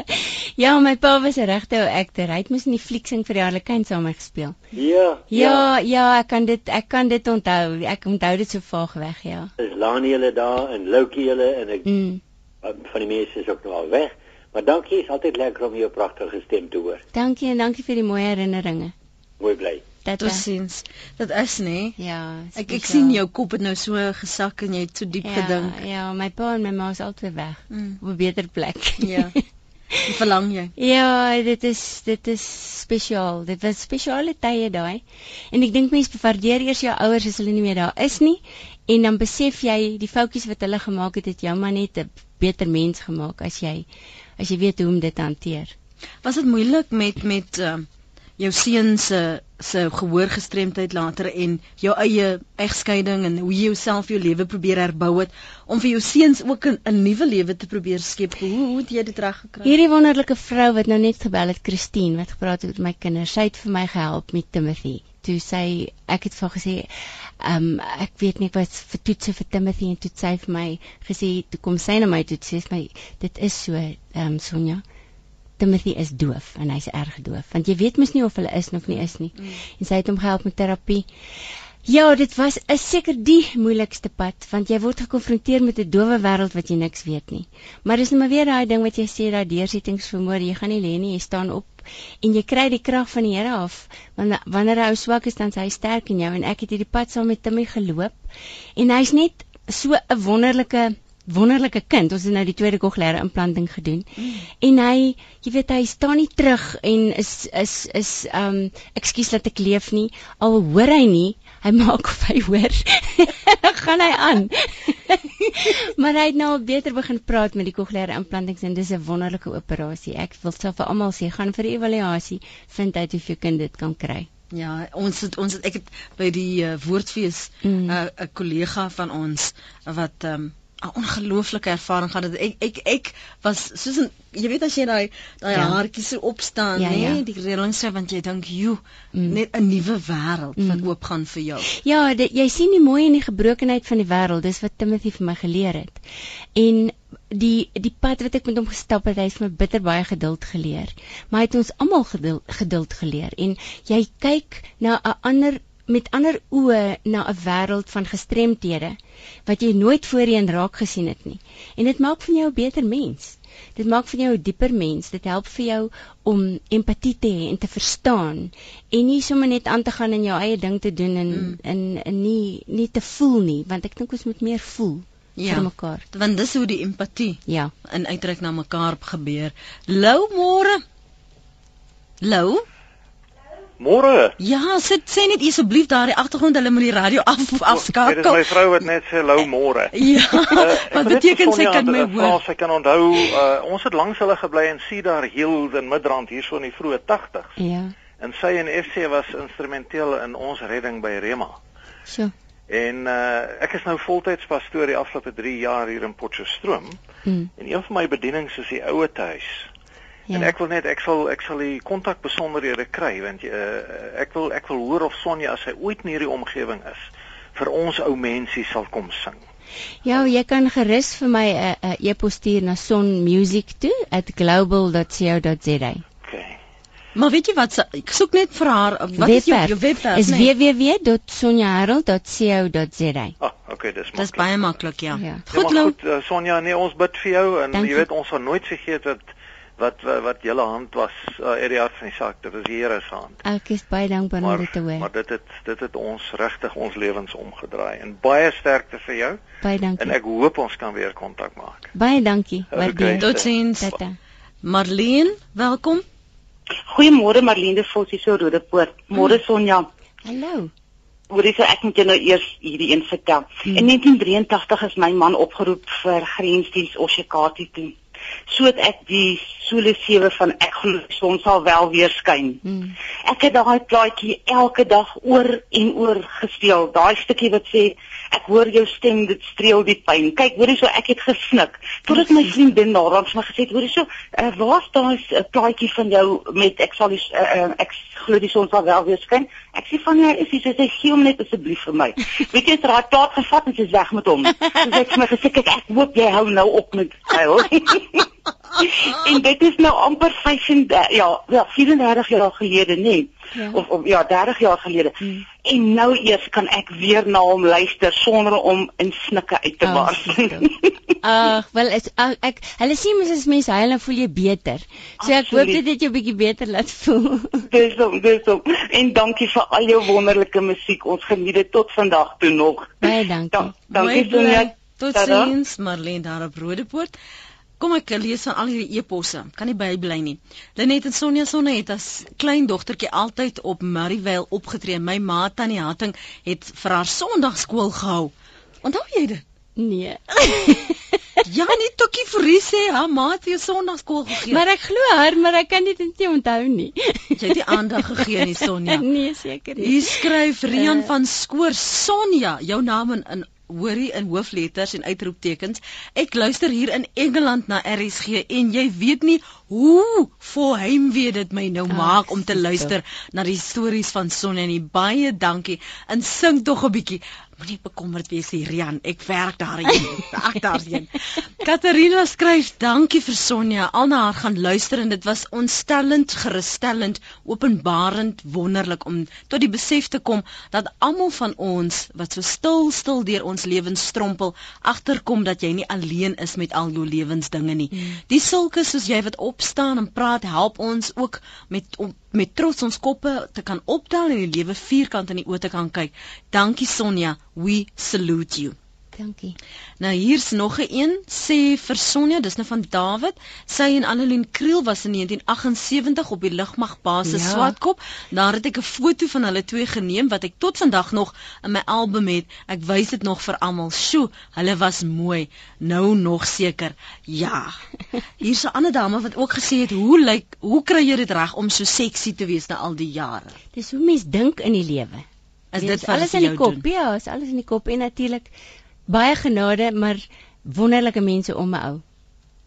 [SPEAKER 2] Ja, my pa was 'n regte ou akter. Hy het mos in die flieksing vir die Harlekin saam met gespeel.
[SPEAKER 8] Ja,
[SPEAKER 2] ja. Ja, ja, ek kan dit ek kan dit onthou. Ek onthou dit so vaag weg, ja.
[SPEAKER 8] Is Lani hulle daar en Loukie hulle en ek mm. van die mense is ook nou al weg. Maar dankie, is altyd lekker om jou pragtige stem te hoor.
[SPEAKER 2] Dankie en dankie vir die mooi herinneringe.
[SPEAKER 8] Mooi bly.
[SPEAKER 1] Dit was sins. Dit is nê?
[SPEAKER 2] Ja.
[SPEAKER 1] Ek ek sien jou kop het nou so gesak en jy het so diep
[SPEAKER 2] ja,
[SPEAKER 1] gedink.
[SPEAKER 2] Ja, my pa en my ma is altyd weg. Mm. Op 'n beter plek.
[SPEAKER 1] Ja. Wat verlang jy?
[SPEAKER 2] Ja, dit is dit is spesiaal. Dit was spesiale tye daai. En ek dink mense bewaardeer eers jou ouers as hulle nie meer daar is nie en dan besef jy die foutjies wat hulle gemaak het het jou maar net 'n beter mens gemaak as jy as jy weet hoe om dit te hanteer.
[SPEAKER 1] Was dit moeilik met met uh, jou seun se se gehoorgestremdheid later en jou eie egskeiding en hoe jy jouself jou lewe probeer herbou het om vir jou seuns ook 'n nuwe lewe te probeer skep. Hoe hoe het jy dit reg gekry?
[SPEAKER 2] Hierdie wonderlike vrou wat nou net gebel het, Christine, wat gepraat het met my kinders, sy het vir my gehelp met Timothy. Toe sy ek het vir haar gesê, ehm um, ek weet nie wat vir toetse vir Timothy en toe sy vir my gesê, toe kom sy na my toe sê my dit is so ehm um, Sonja. Timothy is doof en hy's erg doof want jy weet mos nie of hulle is of nie is nie. Mm. En sy het hom gehelp met terapie. Ja, dit was 'n seker die moeilikste pad want jy word gekonfronteer met 'n dowe wêreld wat jy niks weet nie. Maar dis net maar weer daai ding wat jy sê daai deursettingsvermoë, jy gaan nie lê nie, jy staan op en jy kry die krag van die Here af. Want wanneer hy swak is dan is hy sterk in jou en ek het hierdie pad saam met Timmy geloop en hy's net so 'n wonderlike wonderlike kind. Ons het nou die tweede kokleaire implanting gedoen. Mm. En hy, jy weet, hy staan nie terug en is is is ehm um, ekskuus dat ek leef nie. Al hoor hy nie, hy maak of hy hoor. Dan gaan hy aan. maar hy het nou al beter begin praat met die kokleaire implantings en dis 'n wonderlike operasie. Ek wil self vir almal sê, gaan vir evaluasie, vind uit of jou kind dit kan kry.
[SPEAKER 1] Ja, ons het ons het ek het by die uh, woordfees 'n mm. uh, 'n kollega van ons wat ehm um, 'n ongelooflike ervaring gehad. Ek ek ek was soos 'n jy weet as jy daai daai
[SPEAKER 2] Ja.
[SPEAKER 1] haartjies so opstaan,
[SPEAKER 2] Ja,
[SPEAKER 1] nê,
[SPEAKER 2] ja.
[SPEAKER 1] nee, die reëlings want jy dink, "Jo,
[SPEAKER 2] Mm.
[SPEAKER 1] net 'n nuwe wêreld wat
[SPEAKER 2] Mm.
[SPEAKER 1] oopgaan vir jou."
[SPEAKER 2] Ja, dit, jy sien die mooi en die gebrokenheid van die wêreld. Dis wat Timothy vir my geleer het. En die die pad wat ek met hom gestap het, hy het my bitter baie geduld geleer. Maar hy het ons almal geduld, geduld geleer en jy kyk na 'n ander met ander oë na 'n wêreld van gestremthede wat jy nooit voorheen raak gesien het nie. En dit maak van jou 'n beter mens. Dit maak van jou 'n dieper mens. Dit help vir jou om empatie te hê en te verstaan en nie sommer net aan te gaan en jou eie ding te doen en
[SPEAKER 1] Mm.
[SPEAKER 2] en, en nie nie te voel nie, want ek dink ons moet meer voel
[SPEAKER 1] Ja.
[SPEAKER 2] vir mekaar.
[SPEAKER 1] Want dis hoe die empatie
[SPEAKER 2] Ja.
[SPEAKER 1] in uitreik na mekaar gebeur. Lou môre. Lou?
[SPEAKER 9] Môre.
[SPEAKER 1] Ja, sit sê net asseblief daar die agtergrond hulle moet die radio af
[SPEAKER 9] Dit is
[SPEAKER 1] afskakel.
[SPEAKER 9] my vrou wat net sê lou môre.
[SPEAKER 1] Ja.
[SPEAKER 9] Uh, ek
[SPEAKER 1] Wat beteken sy kan my hoor?
[SPEAKER 9] of Sy kan onthou uh, ons het langs hulle gebly in Cedar Hills in Midrand hierso in die vroeë 80s.
[SPEAKER 2] Ja.
[SPEAKER 9] En sy en FC was instrumenteel in ons redding by Rema.
[SPEAKER 2] So.
[SPEAKER 9] En uh, ek is nou voltyds pastoor die afgelope 3 jaar hier in Potchefstroom.
[SPEAKER 2] Mm.
[SPEAKER 9] En een van my bedienings is die ouer huis. Ja. En
[SPEAKER 2] Ja.
[SPEAKER 9] ek wil net ek sal ek sal die kontak besonderhede kry want uh, ek wil ek wil hoor of Sonja as sy ooit in hierdie omgewing is vir ons ou mensie sal kom sing.
[SPEAKER 2] Ja, jy kan gerus vir my 'n uh, uh, e-pos stuur na sonmusic toe @global.co.za.
[SPEAKER 9] Okay.
[SPEAKER 1] Maar weet jy wat ek soek net vir haar wat is jou jou webwerf
[SPEAKER 2] is
[SPEAKER 1] nee?
[SPEAKER 2] www.sonjaharold.co.za.
[SPEAKER 9] Ah, okay, dis
[SPEAKER 1] Dis
[SPEAKER 9] maklik.
[SPEAKER 1] baie maklik ja.
[SPEAKER 2] Ja.
[SPEAKER 9] Ja,
[SPEAKER 1] Goed Lou.
[SPEAKER 9] goed, uh, Sonja, nee, ons bid vir jou en
[SPEAKER 2] Dankie.
[SPEAKER 9] jy weet ons sal nooit vergeet wat wat wat, wat julle hand was uh, uit die hart van die saak. Dit is die Here se hand.
[SPEAKER 2] Ek is baie dankbaar om dit te hoor.
[SPEAKER 9] maar dit het dit het ons regtig ons lewens omgedraai en baie sterkte vir jou
[SPEAKER 2] Baie
[SPEAKER 9] en
[SPEAKER 2] dankie.
[SPEAKER 9] ek hoop ons kan weer kontak maak.
[SPEAKER 2] Baie dankie.
[SPEAKER 9] Okay.
[SPEAKER 2] Waardeer.
[SPEAKER 1] Totsiens.
[SPEAKER 2] Tata.
[SPEAKER 1] Marlene, welkom.
[SPEAKER 10] Goeiemôre Marlene Vos hier so Rodepoort. Môre Sonja.
[SPEAKER 2] Hallo.
[SPEAKER 10] Hoorie so ek moet jou nou eers hierdie een vertel.
[SPEAKER 2] Hmm.
[SPEAKER 10] In 1983 is my man opgeroep vir grensdiens Oshikati toe. So het ek die solo sewe van ek glo son sal wel weer skyn.
[SPEAKER 2] Mm.
[SPEAKER 10] Ek het daai plaatjie elke dag oor en oor gespeel. Daai stukkie wat sê ek hoor jou stem, dit streel die pyn. Kyk, hoorie so ek het gesnik. Totdat my vriendin daaraan vir my gesê het, hoorie so, uh, waar's daai uh, plaatjie van jou met ek sal die uh, uh, ek glo die son sal wel weer skyn. Ek sê van ja, is dit sê gee hom net asseblief vir my. Weet jy, het daai plaat gevat en sy's weg met hom. Sy sê vir my gesê kyk ek hoop jy hou nou op met huil. En dit is nou amper 35 ja, ja 34 jaar gelede nê nee.
[SPEAKER 2] Ja.
[SPEAKER 10] of, of ja 30 jaar gelede
[SPEAKER 2] Hmm.
[SPEAKER 10] en nou eers kan ek weer na hom luister sonder om in snikke uit te
[SPEAKER 2] Ag,
[SPEAKER 10] bars
[SPEAKER 2] Ag, wel is ag, ek hulle sê mens as mens huil dan voel jy beter. So ek hoop dit het jou bietjie beter laat voel.
[SPEAKER 10] dis om dis om en dankie vir al jou wonderlike musiek ons geniet dit tot vandag toe nog
[SPEAKER 2] Baie dankie.
[SPEAKER 10] Dan, dankie
[SPEAKER 1] Mooi bly.
[SPEAKER 10] Sonja
[SPEAKER 1] Totsiens, Marlene daar op Rodepoort. Kom ek lees van al hierdie eposse. Kan nie bybly nie. Lenet en Sonja Sonne het as klein dogtertjie altyd op Marievale opgetree. My ma Tannie Hatting het vir haar Sondagskool gehou. Onthou jy dit?
[SPEAKER 2] Nee.
[SPEAKER 1] Ja, nie Tokkie Fourie sê haar ma het vir Sondagskool gegee.
[SPEAKER 2] maar ek glo haar, maar ek kan dit nie onthou nie.
[SPEAKER 1] jy het nie aandag gegee nie, Sonja.
[SPEAKER 2] nee, seker nie.
[SPEAKER 1] Hier skryf Rian
[SPEAKER 2] Eh.
[SPEAKER 1] van Skoor Sonja, jou naam in in hoorie in hoofletters en uitroeptekens. Ek luister hier in Engeland na RSG en jy weet nie hoe vol heimwee dit my nou
[SPEAKER 2] Ag,
[SPEAKER 1] maak om te luister na die stories van Sonja en die baie dankie. En sing tog 'n bietjie. Moenie bekommerd wees nie, Rian. Ek werk daarheen. Ek daarheen. Katarina skryf: "Dankie vir Sonja. Al na haar gaan luister en dit was ontstellend, gerusstellend, openbarend, wonderlik om tot die besef te kom dat almal van ons wat so stil stil deur ons lewens strompel, agterkom dat jy nie alleen is met al jou lewensdinge nie. Die sulke soos jy wat opstaan en praat, help ons ook met om met trots ons koppe te kan optel en die lewe vierkant in die oë te kan kyk. Dankie Sonja. We salute you.
[SPEAKER 2] Dankie.
[SPEAKER 1] Nou hier's nog 'n een sê vir Sonja, dis nou van Dawid. Sy en Annelien Kriel was in 1978 op die lugmagbasis
[SPEAKER 2] Ja.
[SPEAKER 1] ja. Swartkop. Daar het ek 'n foto van hulle twee geneem wat ek tot vandag nog in my album het. Ek wys dit nog vir almal. Sjoe, hulle was mooi. Nou nog seker. Ja. Hier's 'n ander dame wat ook gesê het, "Hoe lyk hoe kry jy dit reg om so seksie te wees na al die jare?"
[SPEAKER 2] Dis hoe mens dink in die lewe.
[SPEAKER 1] Is dit
[SPEAKER 2] alles in die kop?
[SPEAKER 1] doen?
[SPEAKER 2] Ja, is alles in die kop en natuurlik baie genade, maar wonderlike mense om my ou.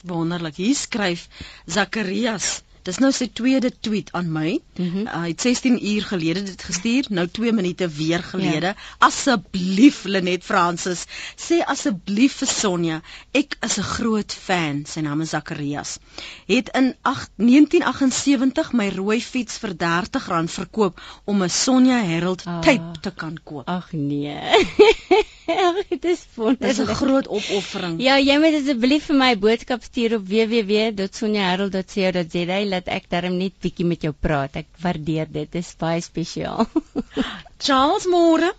[SPEAKER 1] Wonderlik. Hier skryf Zakarias Dis nou sy tweede tweet aan my. Mm -hmm. uh, hy het 16 uur gelede dit gestuur, nou 2 minute weer gelede. Ja. Asseblief Lenet Francis, sê asseblief vir Sonja, ek is 'n groot fan. Sy naam is Zacharias. Het in 8, 1978 my rooi fiets vir R30 verkoop om 'n Sonja Herald oh. tape te kan koop.
[SPEAKER 2] Ag nee. dit is wonderlik.
[SPEAKER 1] Dit is 'n groot opoffering.
[SPEAKER 2] Ja, jy moet asseblief vir my boodskap stuur op www.sonjaherald.co.za dat ek darm net bietjie met jou praat. Ek waardeer dit. Dit is baie spesiaal.
[SPEAKER 1] Charles môre.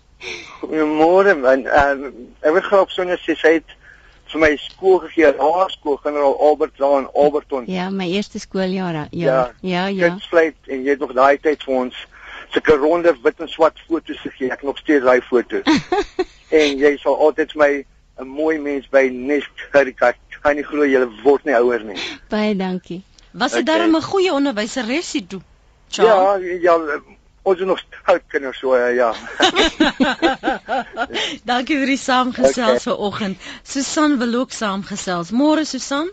[SPEAKER 11] Môre man. Ehm ek wil graag sê sy het vir my skool gegee, haar skool, Generaal Albert Laan, Alberton.
[SPEAKER 2] Ja, my eerste skooljaar. Ja, ja, ja.
[SPEAKER 11] Dit sluit en jy het nog daai tyd vir ons sulke ronde wit en swart foto's gegee. Ek nog steeds daai foto. en jy sal altyd my 'n mooi mens by Nest Herikat. Kan nie glo jy word nie ouer nie.
[SPEAKER 2] Baie dankie.
[SPEAKER 1] Was dit okay. darem 'n goeie onderwyseres hier toe?
[SPEAKER 11] Ja, ja, ons is nog oud kinders so ja.
[SPEAKER 1] dankie vir die saamgesels okay. vanoggend. Susan wil ook saamgesels. Môre Susan?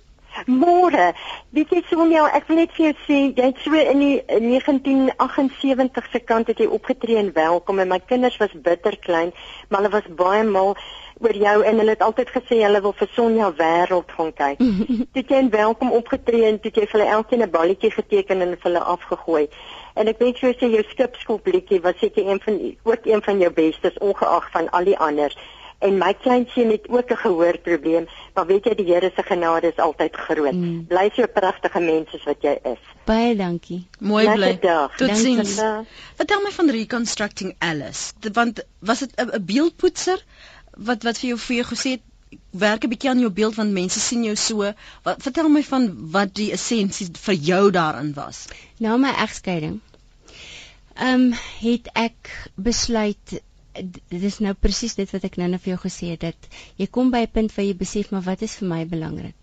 [SPEAKER 12] Môre. Weet jy Sonja, ek wil net vir jou sê, jy het so in die 1978 se kant het jy opgetree en welkom en my kinders was bitter klein, maar hulle was baie mal oor jou en hulle het altyd gesê hulle wil vir Sonja wêreld gaan kyk. Toe jy en welkom opgetree en toe jy vir hulle elkeen 'n balletjie geteken en vir hulle afgegooi. En ek weet jy sê jou skipskoolblikkie was seker een van ook een van jou bestes ongeag van al die ander. En my kleinseun het ook 'n gehoorprobleem, maar weet jy die Here se genade is altyd groot. Mm. Bly so pragtige mens soos wat jy is.
[SPEAKER 2] Baie dankie.
[SPEAKER 1] Mooi bly. Totsiens. Vertel my van reconstructing Alice. Want was dit 'n beeldpoetser wat wat vir jou vir jou gesê het werk 'n bietjie aan jou beeld want mense sien jou so. Wat vertel my van wat die essensie vir jou daarin was.
[SPEAKER 2] Na my egskeiding. Ehm um, het ek besluit dit is nou presies dit wat ek nou net vir jou gesê het dat jy kom by 'n punt waar jy besef maar wat is vir my belangrik.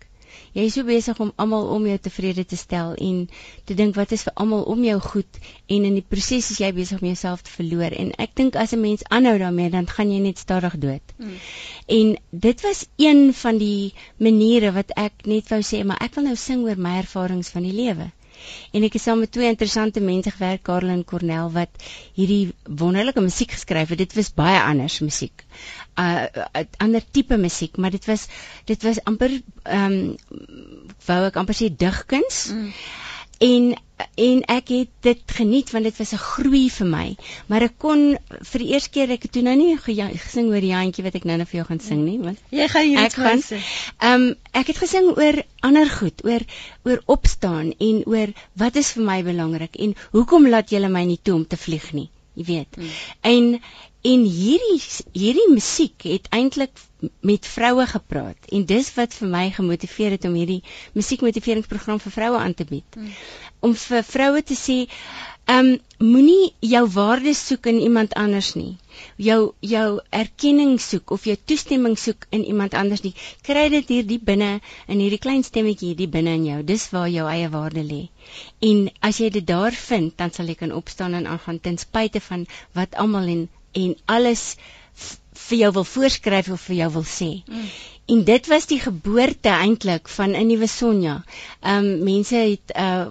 [SPEAKER 2] Jy is so besig om almal om jou tevrede te stel en te dink wat is vir almal om jou goed en in die proses is jy besig om jouself te verloor en ek dink as 'n mens aanhou daarmee dan gaan jy net stadig dood. Hmm. En dit was een van die maniere wat ek net wou sê maar ek wil nou sing oor my ervarings van die lewe. En ek het saam met twee interessante mense gewerk, Karel en Cornel wat hierdie wonderlike musiek geskryf het. Dit was baie anders musiek. Uh 'n ander tipe musiek, maar dit was dit was amper ehm um, wou ek amper sê digkuns. Mm. En en ek het dit geniet want dit was 'n groei vir my. Maar ek kon vir die eerste keer ek het toe nou nie gesing oor die handjie wat ek nou net vir jou gaan sing nie want
[SPEAKER 1] jy gaan hier
[SPEAKER 2] ek gaan ehm um, ek het gesing oor ander goed oor oor opstaan en oor wat is vir my belangrik en hoekom laat julle my nie toe om te vlieg nie jy weet hmm. en en hierdie hierdie musiek het eintlik met vroue gepraat en dis wat vir my gemotiveer het om hierdie musiekmotiveringsprogram vir vroue aan te bied. Hmm. Om vir vroue te sê, ehm um, moenie jou waardes soek in iemand anders nie. Jou jou erkenning soek of jou toestemming soek in iemand anders nie. Kry dit hier diep binne in hierdie klein stemmetjie hier binne in jou. Dis waar jou eie waarde lê. En as jy dit daar vind, dan sal jy kan opstaan en aangaan ten spyte van wat almal en en alles vir jou wil voorskryf of vir jou wil sê. Mm. En dit was die geboorte eintlik van 'n nuwe Sonja. Ehm um, mense het uh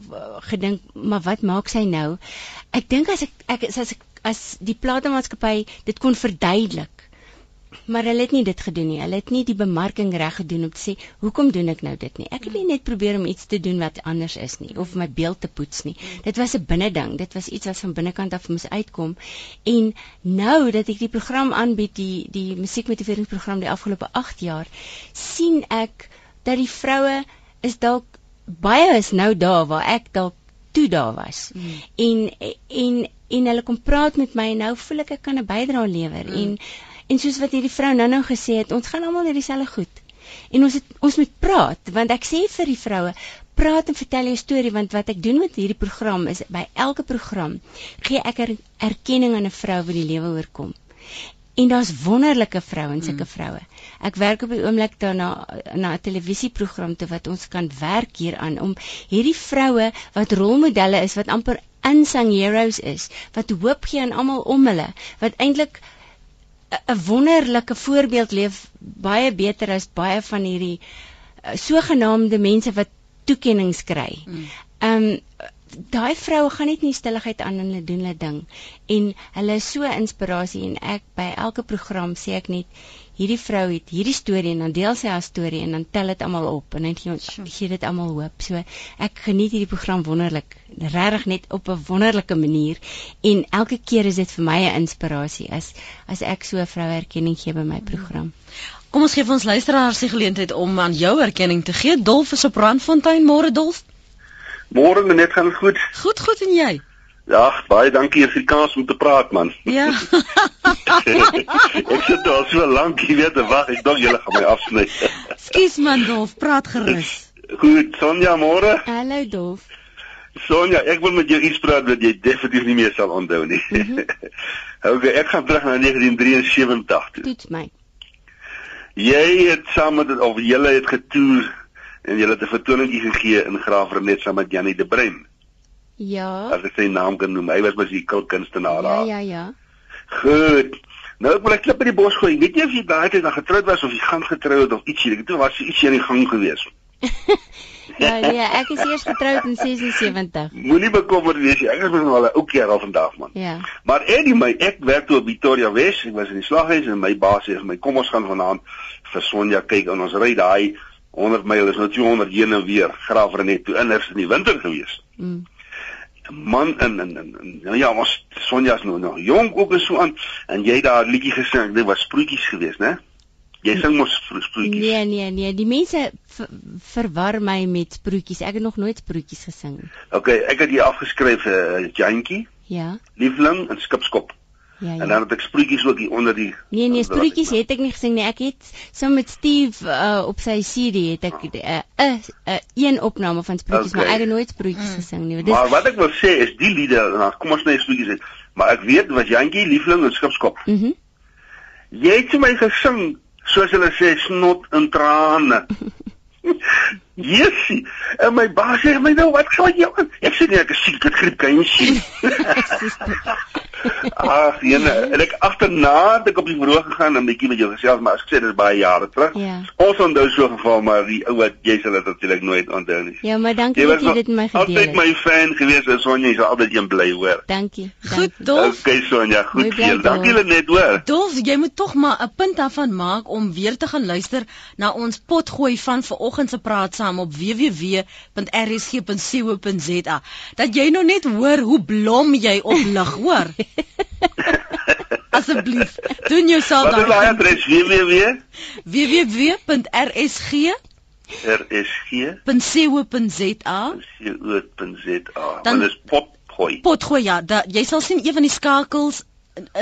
[SPEAKER 2] gedink, maar wat maak sy nou? Ek dink as ek ek as ek as die platemaatskappy dit kon verduidelik maar hulle het nie dit gedoen nie. Hulle het nie die bemarking reg gedoen om te sê hoekom doen ek nou dit nie. Ek het nie net probeer om iets te doen wat anders is nie of my beeld te poets nie. Dit was 'n binneding. Dit was iets wat van binnekant af moes uitkom. En nou dat ek die program aanbied, die die musiekmotiveringsprogram die afgelope 8 jaar, sien ek dat die vroue is dalk baie is nou daar waar ek dalk toe daar was. Mm. En en en hulle kom praat met my en nou voel ek ek kan 'n bydrae lewer mm. en En soos wat hierdie vrou nou-nou gesê het, ons gaan almal net dieselfde goed. En ons het ons moet praat want ek sê vir die vroue, praat en vertel jou storie want wat ek doen met hierdie program is by elke program gee ek er, erkenning aan 'n vrou wat die lewe oorkom. En daar's wonderlike vrouens, sulke mm. vroue. Ek werk op die oomblik daarna na 'n televisieprogram te wat ons kan werk hieraan om hierdie vroue wat rolmodelle is, wat amper unsung heroes is, wat hoop gee aan almal om hulle, wat eintlik 'n wonderlike voorbeeld leef baie beter as baie van hierdie uh, sogenaamde mense wat toekenninge kry. Ehm um, daai vroue gaan net nie stilligheid aan hulle doen hulle ding en hulle is so inspirasie en ek by elke program sê ek net hierdie vrou het hierdie storie en dan deel sy haar storie en dan tel dit almal op en dan gee ons gee dit almal hoop. So ek geniet hierdie program wonderlik, regtig net op 'n wonderlike manier en elke keer is dit vir my 'n inspirasie as as ek so 'n vrou erkenning gee by my program.
[SPEAKER 1] Kom ons gee vir ons luisteraars die geleentheid om aan jou erkenning te gee. Dolf is op Randfontein môre Dolf.
[SPEAKER 13] Môre net gaan dit goed.
[SPEAKER 1] Goed, goed en jy?
[SPEAKER 13] Ja, baie dankie vir die kans om te praat man.
[SPEAKER 1] Ja.
[SPEAKER 13] ek sit al so lank weer te wag. Ek dink julle gaan my afsny.
[SPEAKER 1] Skus man Dolf, praat gerus.
[SPEAKER 13] Goed, Sonja môre.
[SPEAKER 2] Hallo Dolf.
[SPEAKER 13] Sonja, ek wil met jou iets praat wat jy definitief nie meer sal onthou nie. Mm -hmm. okay, ek gaan terug na 1973 toe.
[SPEAKER 2] Toets my.
[SPEAKER 13] Jy het saam met of julle het getoer en julle het 'n vertoningkie gegee in Graafrenet saam met Janie de Bruin.
[SPEAKER 2] Ja.
[SPEAKER 13] As ek sy naam kan noem, hy was musikaal kunstenaar
[SPEAKER 2] daar. Ja, ja, ja.
[SPEAKER 13] Goed. Nou ek wil ek klip by die bos gooi. Weet jy of jy daai tyd nog getroud was of jy gaan getroud het of ietsie? Ek dink was ietsie aan die gang gewees.
[SPEAKER 2] ja, nee, ek is eers getroud in 76.
[SPEAKER 13] Moenie bekommerd wees nie. Ek is nog al 'n ou keer al vandag man.
[SPEAKER 2] Ja.
[SPEAKER 13] Maar anyway, ek werk toe op Victoria West. Ek was in die slaghuis en my baas sê vir my, "Kom ons gaan vanaand vir Sonja kyk en ons ry daai 100 myl is nou 200 heen en weer Graafrenet toe in in die winter gewees."
[SPEAKER 2] Mm
[SPEAKER 13] man in in in nou ja, ons Sonja's nou nog jonk ook is so aan en jy daar liedjie gesing, dit was sproetjies geweest, né? Jy sing mos sproetjies.
[SPEAKER 2] Nee, nee, nee, die mense verwar my met sproetjies. Ek het nog nooit sproetjies gesing.
[SPEAKER 13] Okay, ek het hier afgeskryf 'n uh, jantjie.
[SPEAKER 2] Ja.
[SPEAKER 13] Liefling en skipskop.
[SPEAKER 2] Ja, ja.
[SPEAKER 13] En dan het ek sproetjies ook hier onder die
[SPEAKER 2] Nee nee, sproetjies het ek nie gesing nie. Ek het saam so met Steve uh, op sy CD het ek 'n uh, 'n uh, uh, een opname van sproetjies, okay. maar ek het nooit sproetjies mm. gesing nie.
[SPEAKER 13] Dis Maar wat ek wil sê is die liede, nou kom ons net sproetjies uit. Maar ek weet wat Jantjie liefling en skipskop.
[SPEAKER 2] Mhm. Mm
[SPEAKER 13] jy het vir my gesing soos hulle sê snot in trane. Jessie, en my baas sê my nou wat gaan jy aan? Ek sê nee, ek is siek, ek griep kan sien. Ag, jene, en ek agterna het ek op die verhoog gegaan en 'n bietjie met jou gesels, maar as ek sê dit is baie jare terug.
[SPEAKER 2] Ja.
[SPEAKER 13] Ons onthou so geval, maar die ou wat jy sal dit natuurlik nooit onthou nie.
[SPEAKER 2] Ja, maar dankie dat jy dit met my gedeel
[SPEAKER 13] het. Altyd my fan gewees, en Sonja, jy sal altyd een bly hoor.
[SPEAKER 2] Dankie.
[SPEAKER 1] Goed, Dolf.
[SPEAKER 13] Okay, Sonja, goed vir. Dankie julle net hoor.
[SPEAKER 1] Dolf, jy moet tog maar 'n punt daarvan maak om weer te gaan luister na ons potgooi van vanoggend se praat saam op www.rsg.co.za. Dat jy nou net hoor hoe blom jy oplig, hoor. Asseblief, doen jouself
[SPEAKER 13] daar. Wat is daai adres www?
[SPEAKER 1] www.rsg
[SPEAKER 13] rsg.co.za
[SPEAKER 1] co.za
[SPEAKER 13] Dan is potgooi.
[SPEAKER 1] Potgooi ja, da, jy sal sien een van die skakels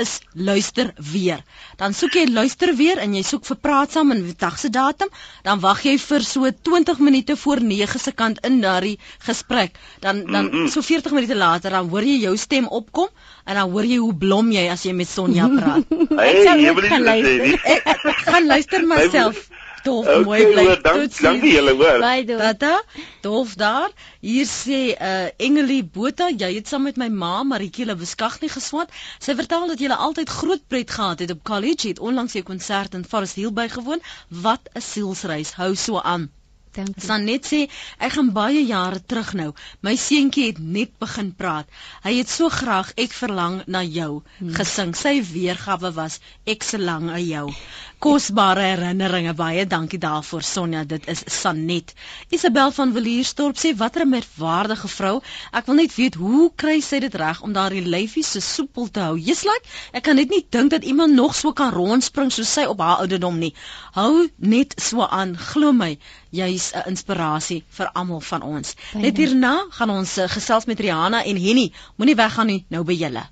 [SPEAKER 1] is luister weer. Dan soek jy luister weer en jy soek vir praat saam en dag se datum, dan wag jy vir so 20 minute voor 9 se kant in daardie gesprek. Dan dan so 40 minute later dan hoor jy jou stem opkom en dan hoor jy hoe blom jy as jy met Sonja praat.
[SPEAKER 13] hey, jy wil nie luister.
[SPEAKER 1] Ek, ek gaan luister myself. Dolf
[SPEAKER 13] okay,
[SPEAKER 1] mooi bly.
[SPEAKER 13] Dank, dankie julle hoor.
[SPEAKER 2] Bye Dolf.
[SPEAKER 1] Tata, Dolf daar. Hier sê uh Engelie Botha, jy het saam met my ma Maritjie beskag nie geswat. Sy vertel dat jy altyd groot pret gehad het op college, het onlangs 'n konsert in Forest Hill bygewoon. Wat 'n sielsreis. Hou so aan.
[SPEAKER 2] Dankie.
[SPEAKER 1] San net sê ek gaan baie jare terug nou. My seentjie het net begin praat. Hy het so graag ek verlang na jou hmm. gesing. Sy weergawe was ek se lang aan jou. Kosbare herinneringe. Baie dankie daarvoor Sonja. Dit is Sanet. Isabel van Vilierstorp sê watter 'n merkwaardige vrou. Ek wil net weet hoe kry sy dit reg om daardie lyfie so soepel te hou. Jy's like, ek kan net nie dink dat iemand nog so kan rondspring soos sy op haar ouderdom nie. Hou net so aan. Glo my, jy's 'n inspirasie vir almal van ons. Net hierna gaan ons uh, gesels met Rihanna en Henny. Moenie weggaan nie nou by julle.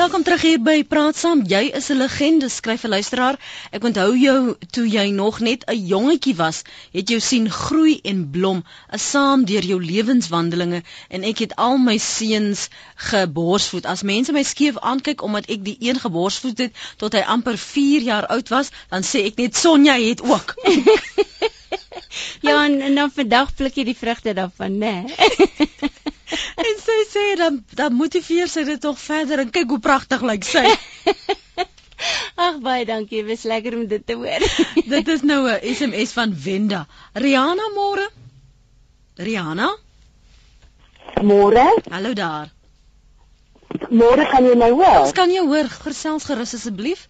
[SPEAKER 1] Welkom terug hier by Praat Saam. Jy is 'n legende, skryf 'n luisteraar. Ek onthou jou toe jy nog net 'n jongetjie was, het jou sien groei en blom, saam deur jou lewenswandelinge en ek het al my seuns geborsvoed. As mense my skeef aankyk omdat ek die een geborsvoed het tot hy amper 4 jaar oud was, dan sê ek net Sonja het ook.
[SPEAKER 2] ja, en, en dan vandag pluk jy die vrugte daarvan, né? Nee.
[SPEAKER 1] en sy sê dan dan motiveer sy dit tog verder en kyk hoe pragtig lyk sy.
[SPEAKER 2] Ag baie dankie, was lekker om dit te hoor.
[SPEAKER 1] dit is nou 'n SMS van Wenda. Rihanna môre. Rihanna?
[SPEAKER 14] Môre?
[SPEAKER 1] Hallo daar.
[SPEAKER 14] Môre kan jy my hoor?
[SPEAKER 1] Ons kan jou hoor. Gesels gerus asseblief.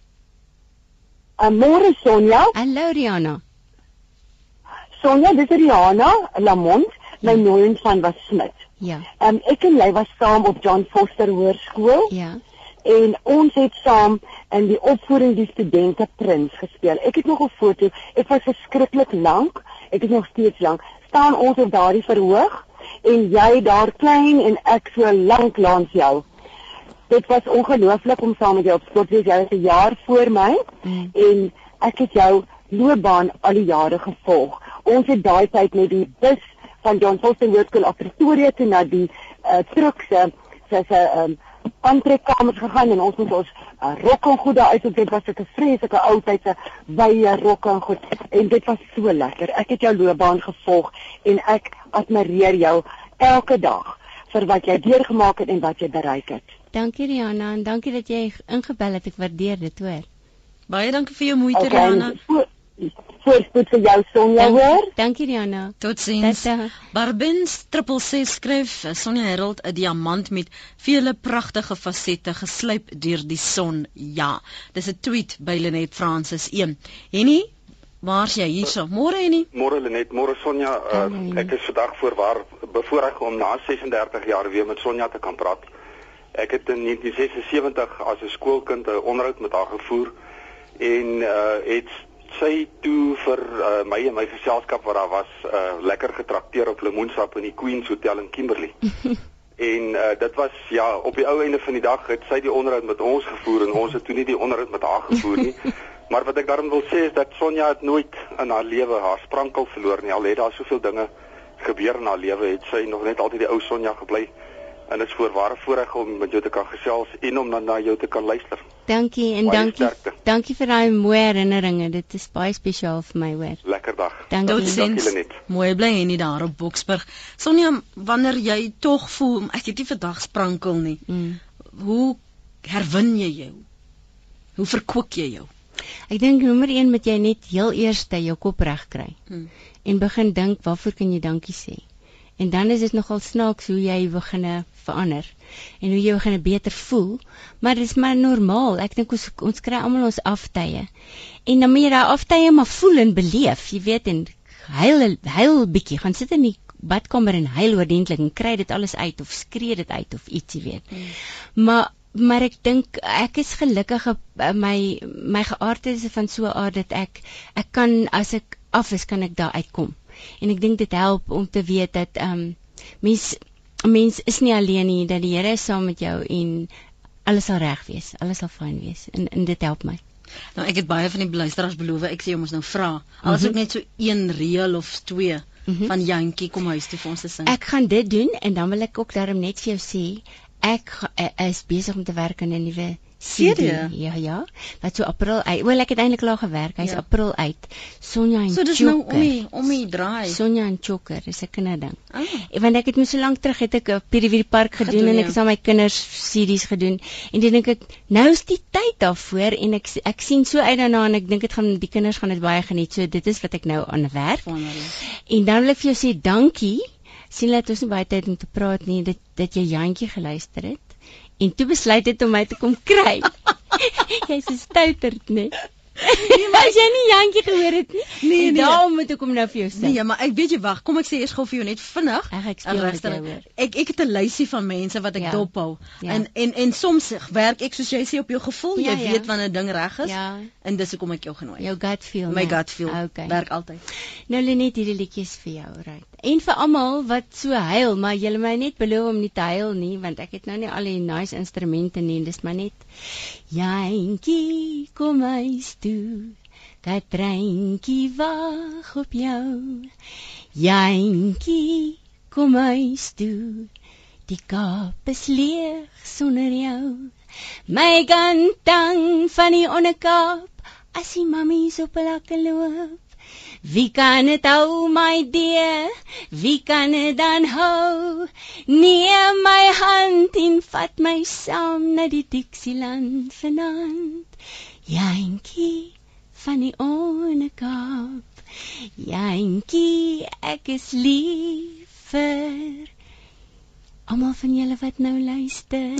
[SPEAKER 14] Uh, môre Sonja.
[SPEAKER 2] Hallo Rihanna.
[SPEAKER 14] Sonja, dis Rihanna Lamont, my ja. nooi van was Smit.
[SPEAKER 2] Ja.
[SPEAKER 14] Ehm um, ek en jy was saam op John Foster Hoërskool.
[SPEAKER 2] Ja.
[SPEAKER 14] En ons het saam in die opvoeding die studente prins gespeel. Ek het nog 'n foto. Ek was verskriklik lank. Ek is nog steeds lank. staan ons op daardie verhoog en jy daar klein en ek so lank langs jou. Dit was ongelooflik om saam met jou op skool te wees. Jy was 'n jaar voor my mm. en ek het jou loopbaan al die jare gevolg. Ons het daai tyd met die bus van John Foster Hoërskool af Pretoria toe na die uh, trukse sy sy um, aantrekkamers gegaan en ons moet ons uh, rokke en goed daar uit op dit was 'n vreeslike ou tyd se wye rokke en goed en dit was so lekker. Ek het jou loopbaan gevolg en ek admireer jou elke dag vir wat jy deurgemaak het en wat jy bereik het.
[SPEAKER 2] Dankie Rihanna en dankie dat jy ingebel het. Ek waardeer dit, hoor.
[SPEAKER 1] Baie dankie vir jou moeite okay, Rihanna
[SPEAKER 14] voorspoed vir jou Sonja hoor.
[SPEAKER 2] Dankie Rihanna.
[SPEAKER 1] Totsiens. Barbins 666 skryf Sonja Herold 'n diamant met vele pragtige fasette geslyp deur die son. Ja, dis 'n tweet by Lenet Francis 1. Henny Waar's jy hierso? Môre Henny?
[SPEAKER 15] Môre Lenet, môre Sonja. Uh, ek is vandag voorwaar bevoorreg om na 36 jaar weer met Sonja te kan praat. Ek het in 1976 as 'n skoolkind 'n onderhoud met haar gevoer en uh het sy toe vir uh, my en my geselskap wat daar was uh, lekker getrakteer op lemoensap in die Queen's Hotel in Kimberley. en uh, dit was ja op die ou einde van die dag het sy die onderhoud met ons gevoer en ons het toe nie die onderhoud met haar gevoer nie. maar wat ek daarom wil sê is dat Sonja het nooit in haar lewe haar sprankel verloor nie. Al het daar soveel dinge gebeur in haar lewe, het sy nog net altyd die ou Sonja gebly en dit is voorware voorreg om met jou te kan gesels en om dan na jou te kan luister.
[SPEAKER 2] Dankie en baie dankie. Sterkte. Dankie vir daai mooi herinneringe. Dit is baie spesiaal vir my hoor.
[SPEAKER 15] Lekker dag.
[SPEAKER 2] Dankie.
[SPEAKER 1] dankie mooi bly en nie daar op Boksburg. Sonja, wanneer jy tog voel ek het nie vandag sprankel nie. Mm. Hoe herwin jy jou? Hoe verkoop jy jou?
[SPEAKER 2] Ek dink nommer 1 moet jy net heel eers jou kop reg kry. Hmm. En begin dink waarvoor kan jy dankie sê? En dan is dit nogal snaaks hoe jy begin verander en hoe jy begin beter voel, maar dit is maar normaal. Ek dink ons ons kry almal ons aftye. En dan moet jy daai aftye maar voel en beleef, jy weet en huil huil bietjie, gaan sit in die badkamer en huil oordentlik en kry dit alles uit of skree dit uit of iets, jy weet. Hmm. Maar maar ek dink ek is gelukkig my my geaardheid is van so 'n aard dat ek ek kan as ek af is kan ek daar uitkom en ek dink dit help om te weet dat ehm um, mens mens is nie alleen nie dat die Here is saam met jou en alles sal reg wees alles sal fyn wees en en dit help my
[SPEAKER 1] nou ek het baie van die luisteraars beloof ek sê jy moet nou vra alles ook mhm. net so een reël of twee mm -hmm. van Jantjie kom huis toe vir ons te sing
[SPEAKER 2] ek gaan dit doen en dan wil ek ook daarom net vir jou sê ek is besig om te werk aan 'n nuwe CD. Ja ja. Wat so April uit. Wel ek het eintlik al gewerk. Hy's ja. April uit. Sonja en
[SPEAKER 1] Choker. So dis nou om die om die draai.
[SPEAKER 2] Sonja en Choker, dis 'n kinderding. Ah. Want ek het mos so lank terug het ek op Pirie Park gedoen, gedoen en ek ja. het aan my kinders CD's gedoen. En dan dink ek nou is die tyd daarvoor en ek ek sien so uit daarna en ek dink dit gaan die kinders gaan dit baie geniet. So dit is wat ek nou aan werk. En dan wil ek vir jou sê dankie. Sien laat ons nie baie tyd om te praat nie. Dit dat jy Jantjie geluister het en toe besluit het om my te kom kry. Jy's 'n stouterd, nee. Nee, maar jy nie Jantjie gehoor het nie. Nee, nee. Daarom moet ek hom nou vir jou sê.
[SPEAKER 1] Nee, maar ek weet jy wag, kom ek sê eers gou vir jou net vinnig.
[SPEAKER 2] Ag ek speel met jou hoor.
[SPEAKER 1] Ek ek het 'n lysie van mense wat ek ja. dophou. Ja. En en en soms werk ek soos jy sê op jou gevoel, ja, jy ja. weet wanneer 'n ding reg is. Ja. En dis hoekom ek jou genooi.
[SPEAKER 2] Jou gut feel.
[SPEAKER 1] My nee. gut feel. Okay. Werk altyd.
[SPEAKER 2] Nou Lenet, hierdie liedjies vir jou, right. En vir almal wat so huil, maar jy my net beloof om nie te huil nie, want ek het nou nie al die nice instrumente nie, dis maar net Jantjie, kom huis toe. Katreintjie wag op jou. Jantjie, kom huis toe. Die Kaap is leeg sonder jou. My kantang van die Onne-Kaap, as die mammies op hulle loop. Wie kan dit hou my dear? Wie kan dit dan hou? Neem my hand en vat my saam na die Dixieland vanaand. Jantjie van die Onekaap. Jantjie, ek is lief vir almal van julle wat nou luister.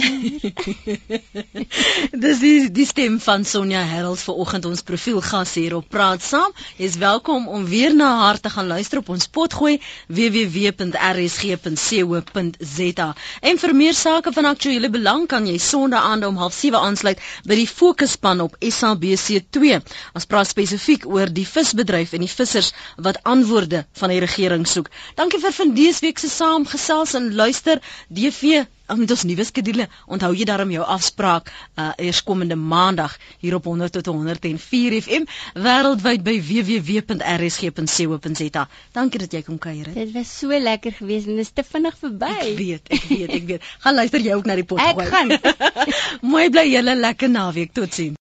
[SPEAKER 1] Dis die die stem van Sonja Herald vanoggend ons profielgas hier op Praat Saam. Jy's welkom om weer na haar te gaan luister op ons potgooi www.rsg.co.za. En vir meer sake van aktuële belang kan jy Sondag aand om 07:30 aansluit by die Fokusspan op SABC2. Ons praat spesifiek oor die visbedryf en die vissers wat antwoorde van die regering soek. Dankie vir vandees week se saamgesels en luister DV met ons nuwe skedule. Onthou jy daarom jou afspraak uh eers komende maandag hier op 100 tot 104 FM wêreldwyd by www.rsg.co.za. Dankie dat jy kom kuier.
[SPEAKER 2] Dit was so lekker geweest en dit is te vinnig verby.
[SPEAKER 1] Ek weet, ek weet, ek weet. Gaan luister jy ook na die pot
[SPEAKER 2] gooi. Ek gaan.
[SPEAKER 1] Mooi bly julle lekker naweek. Totsiens.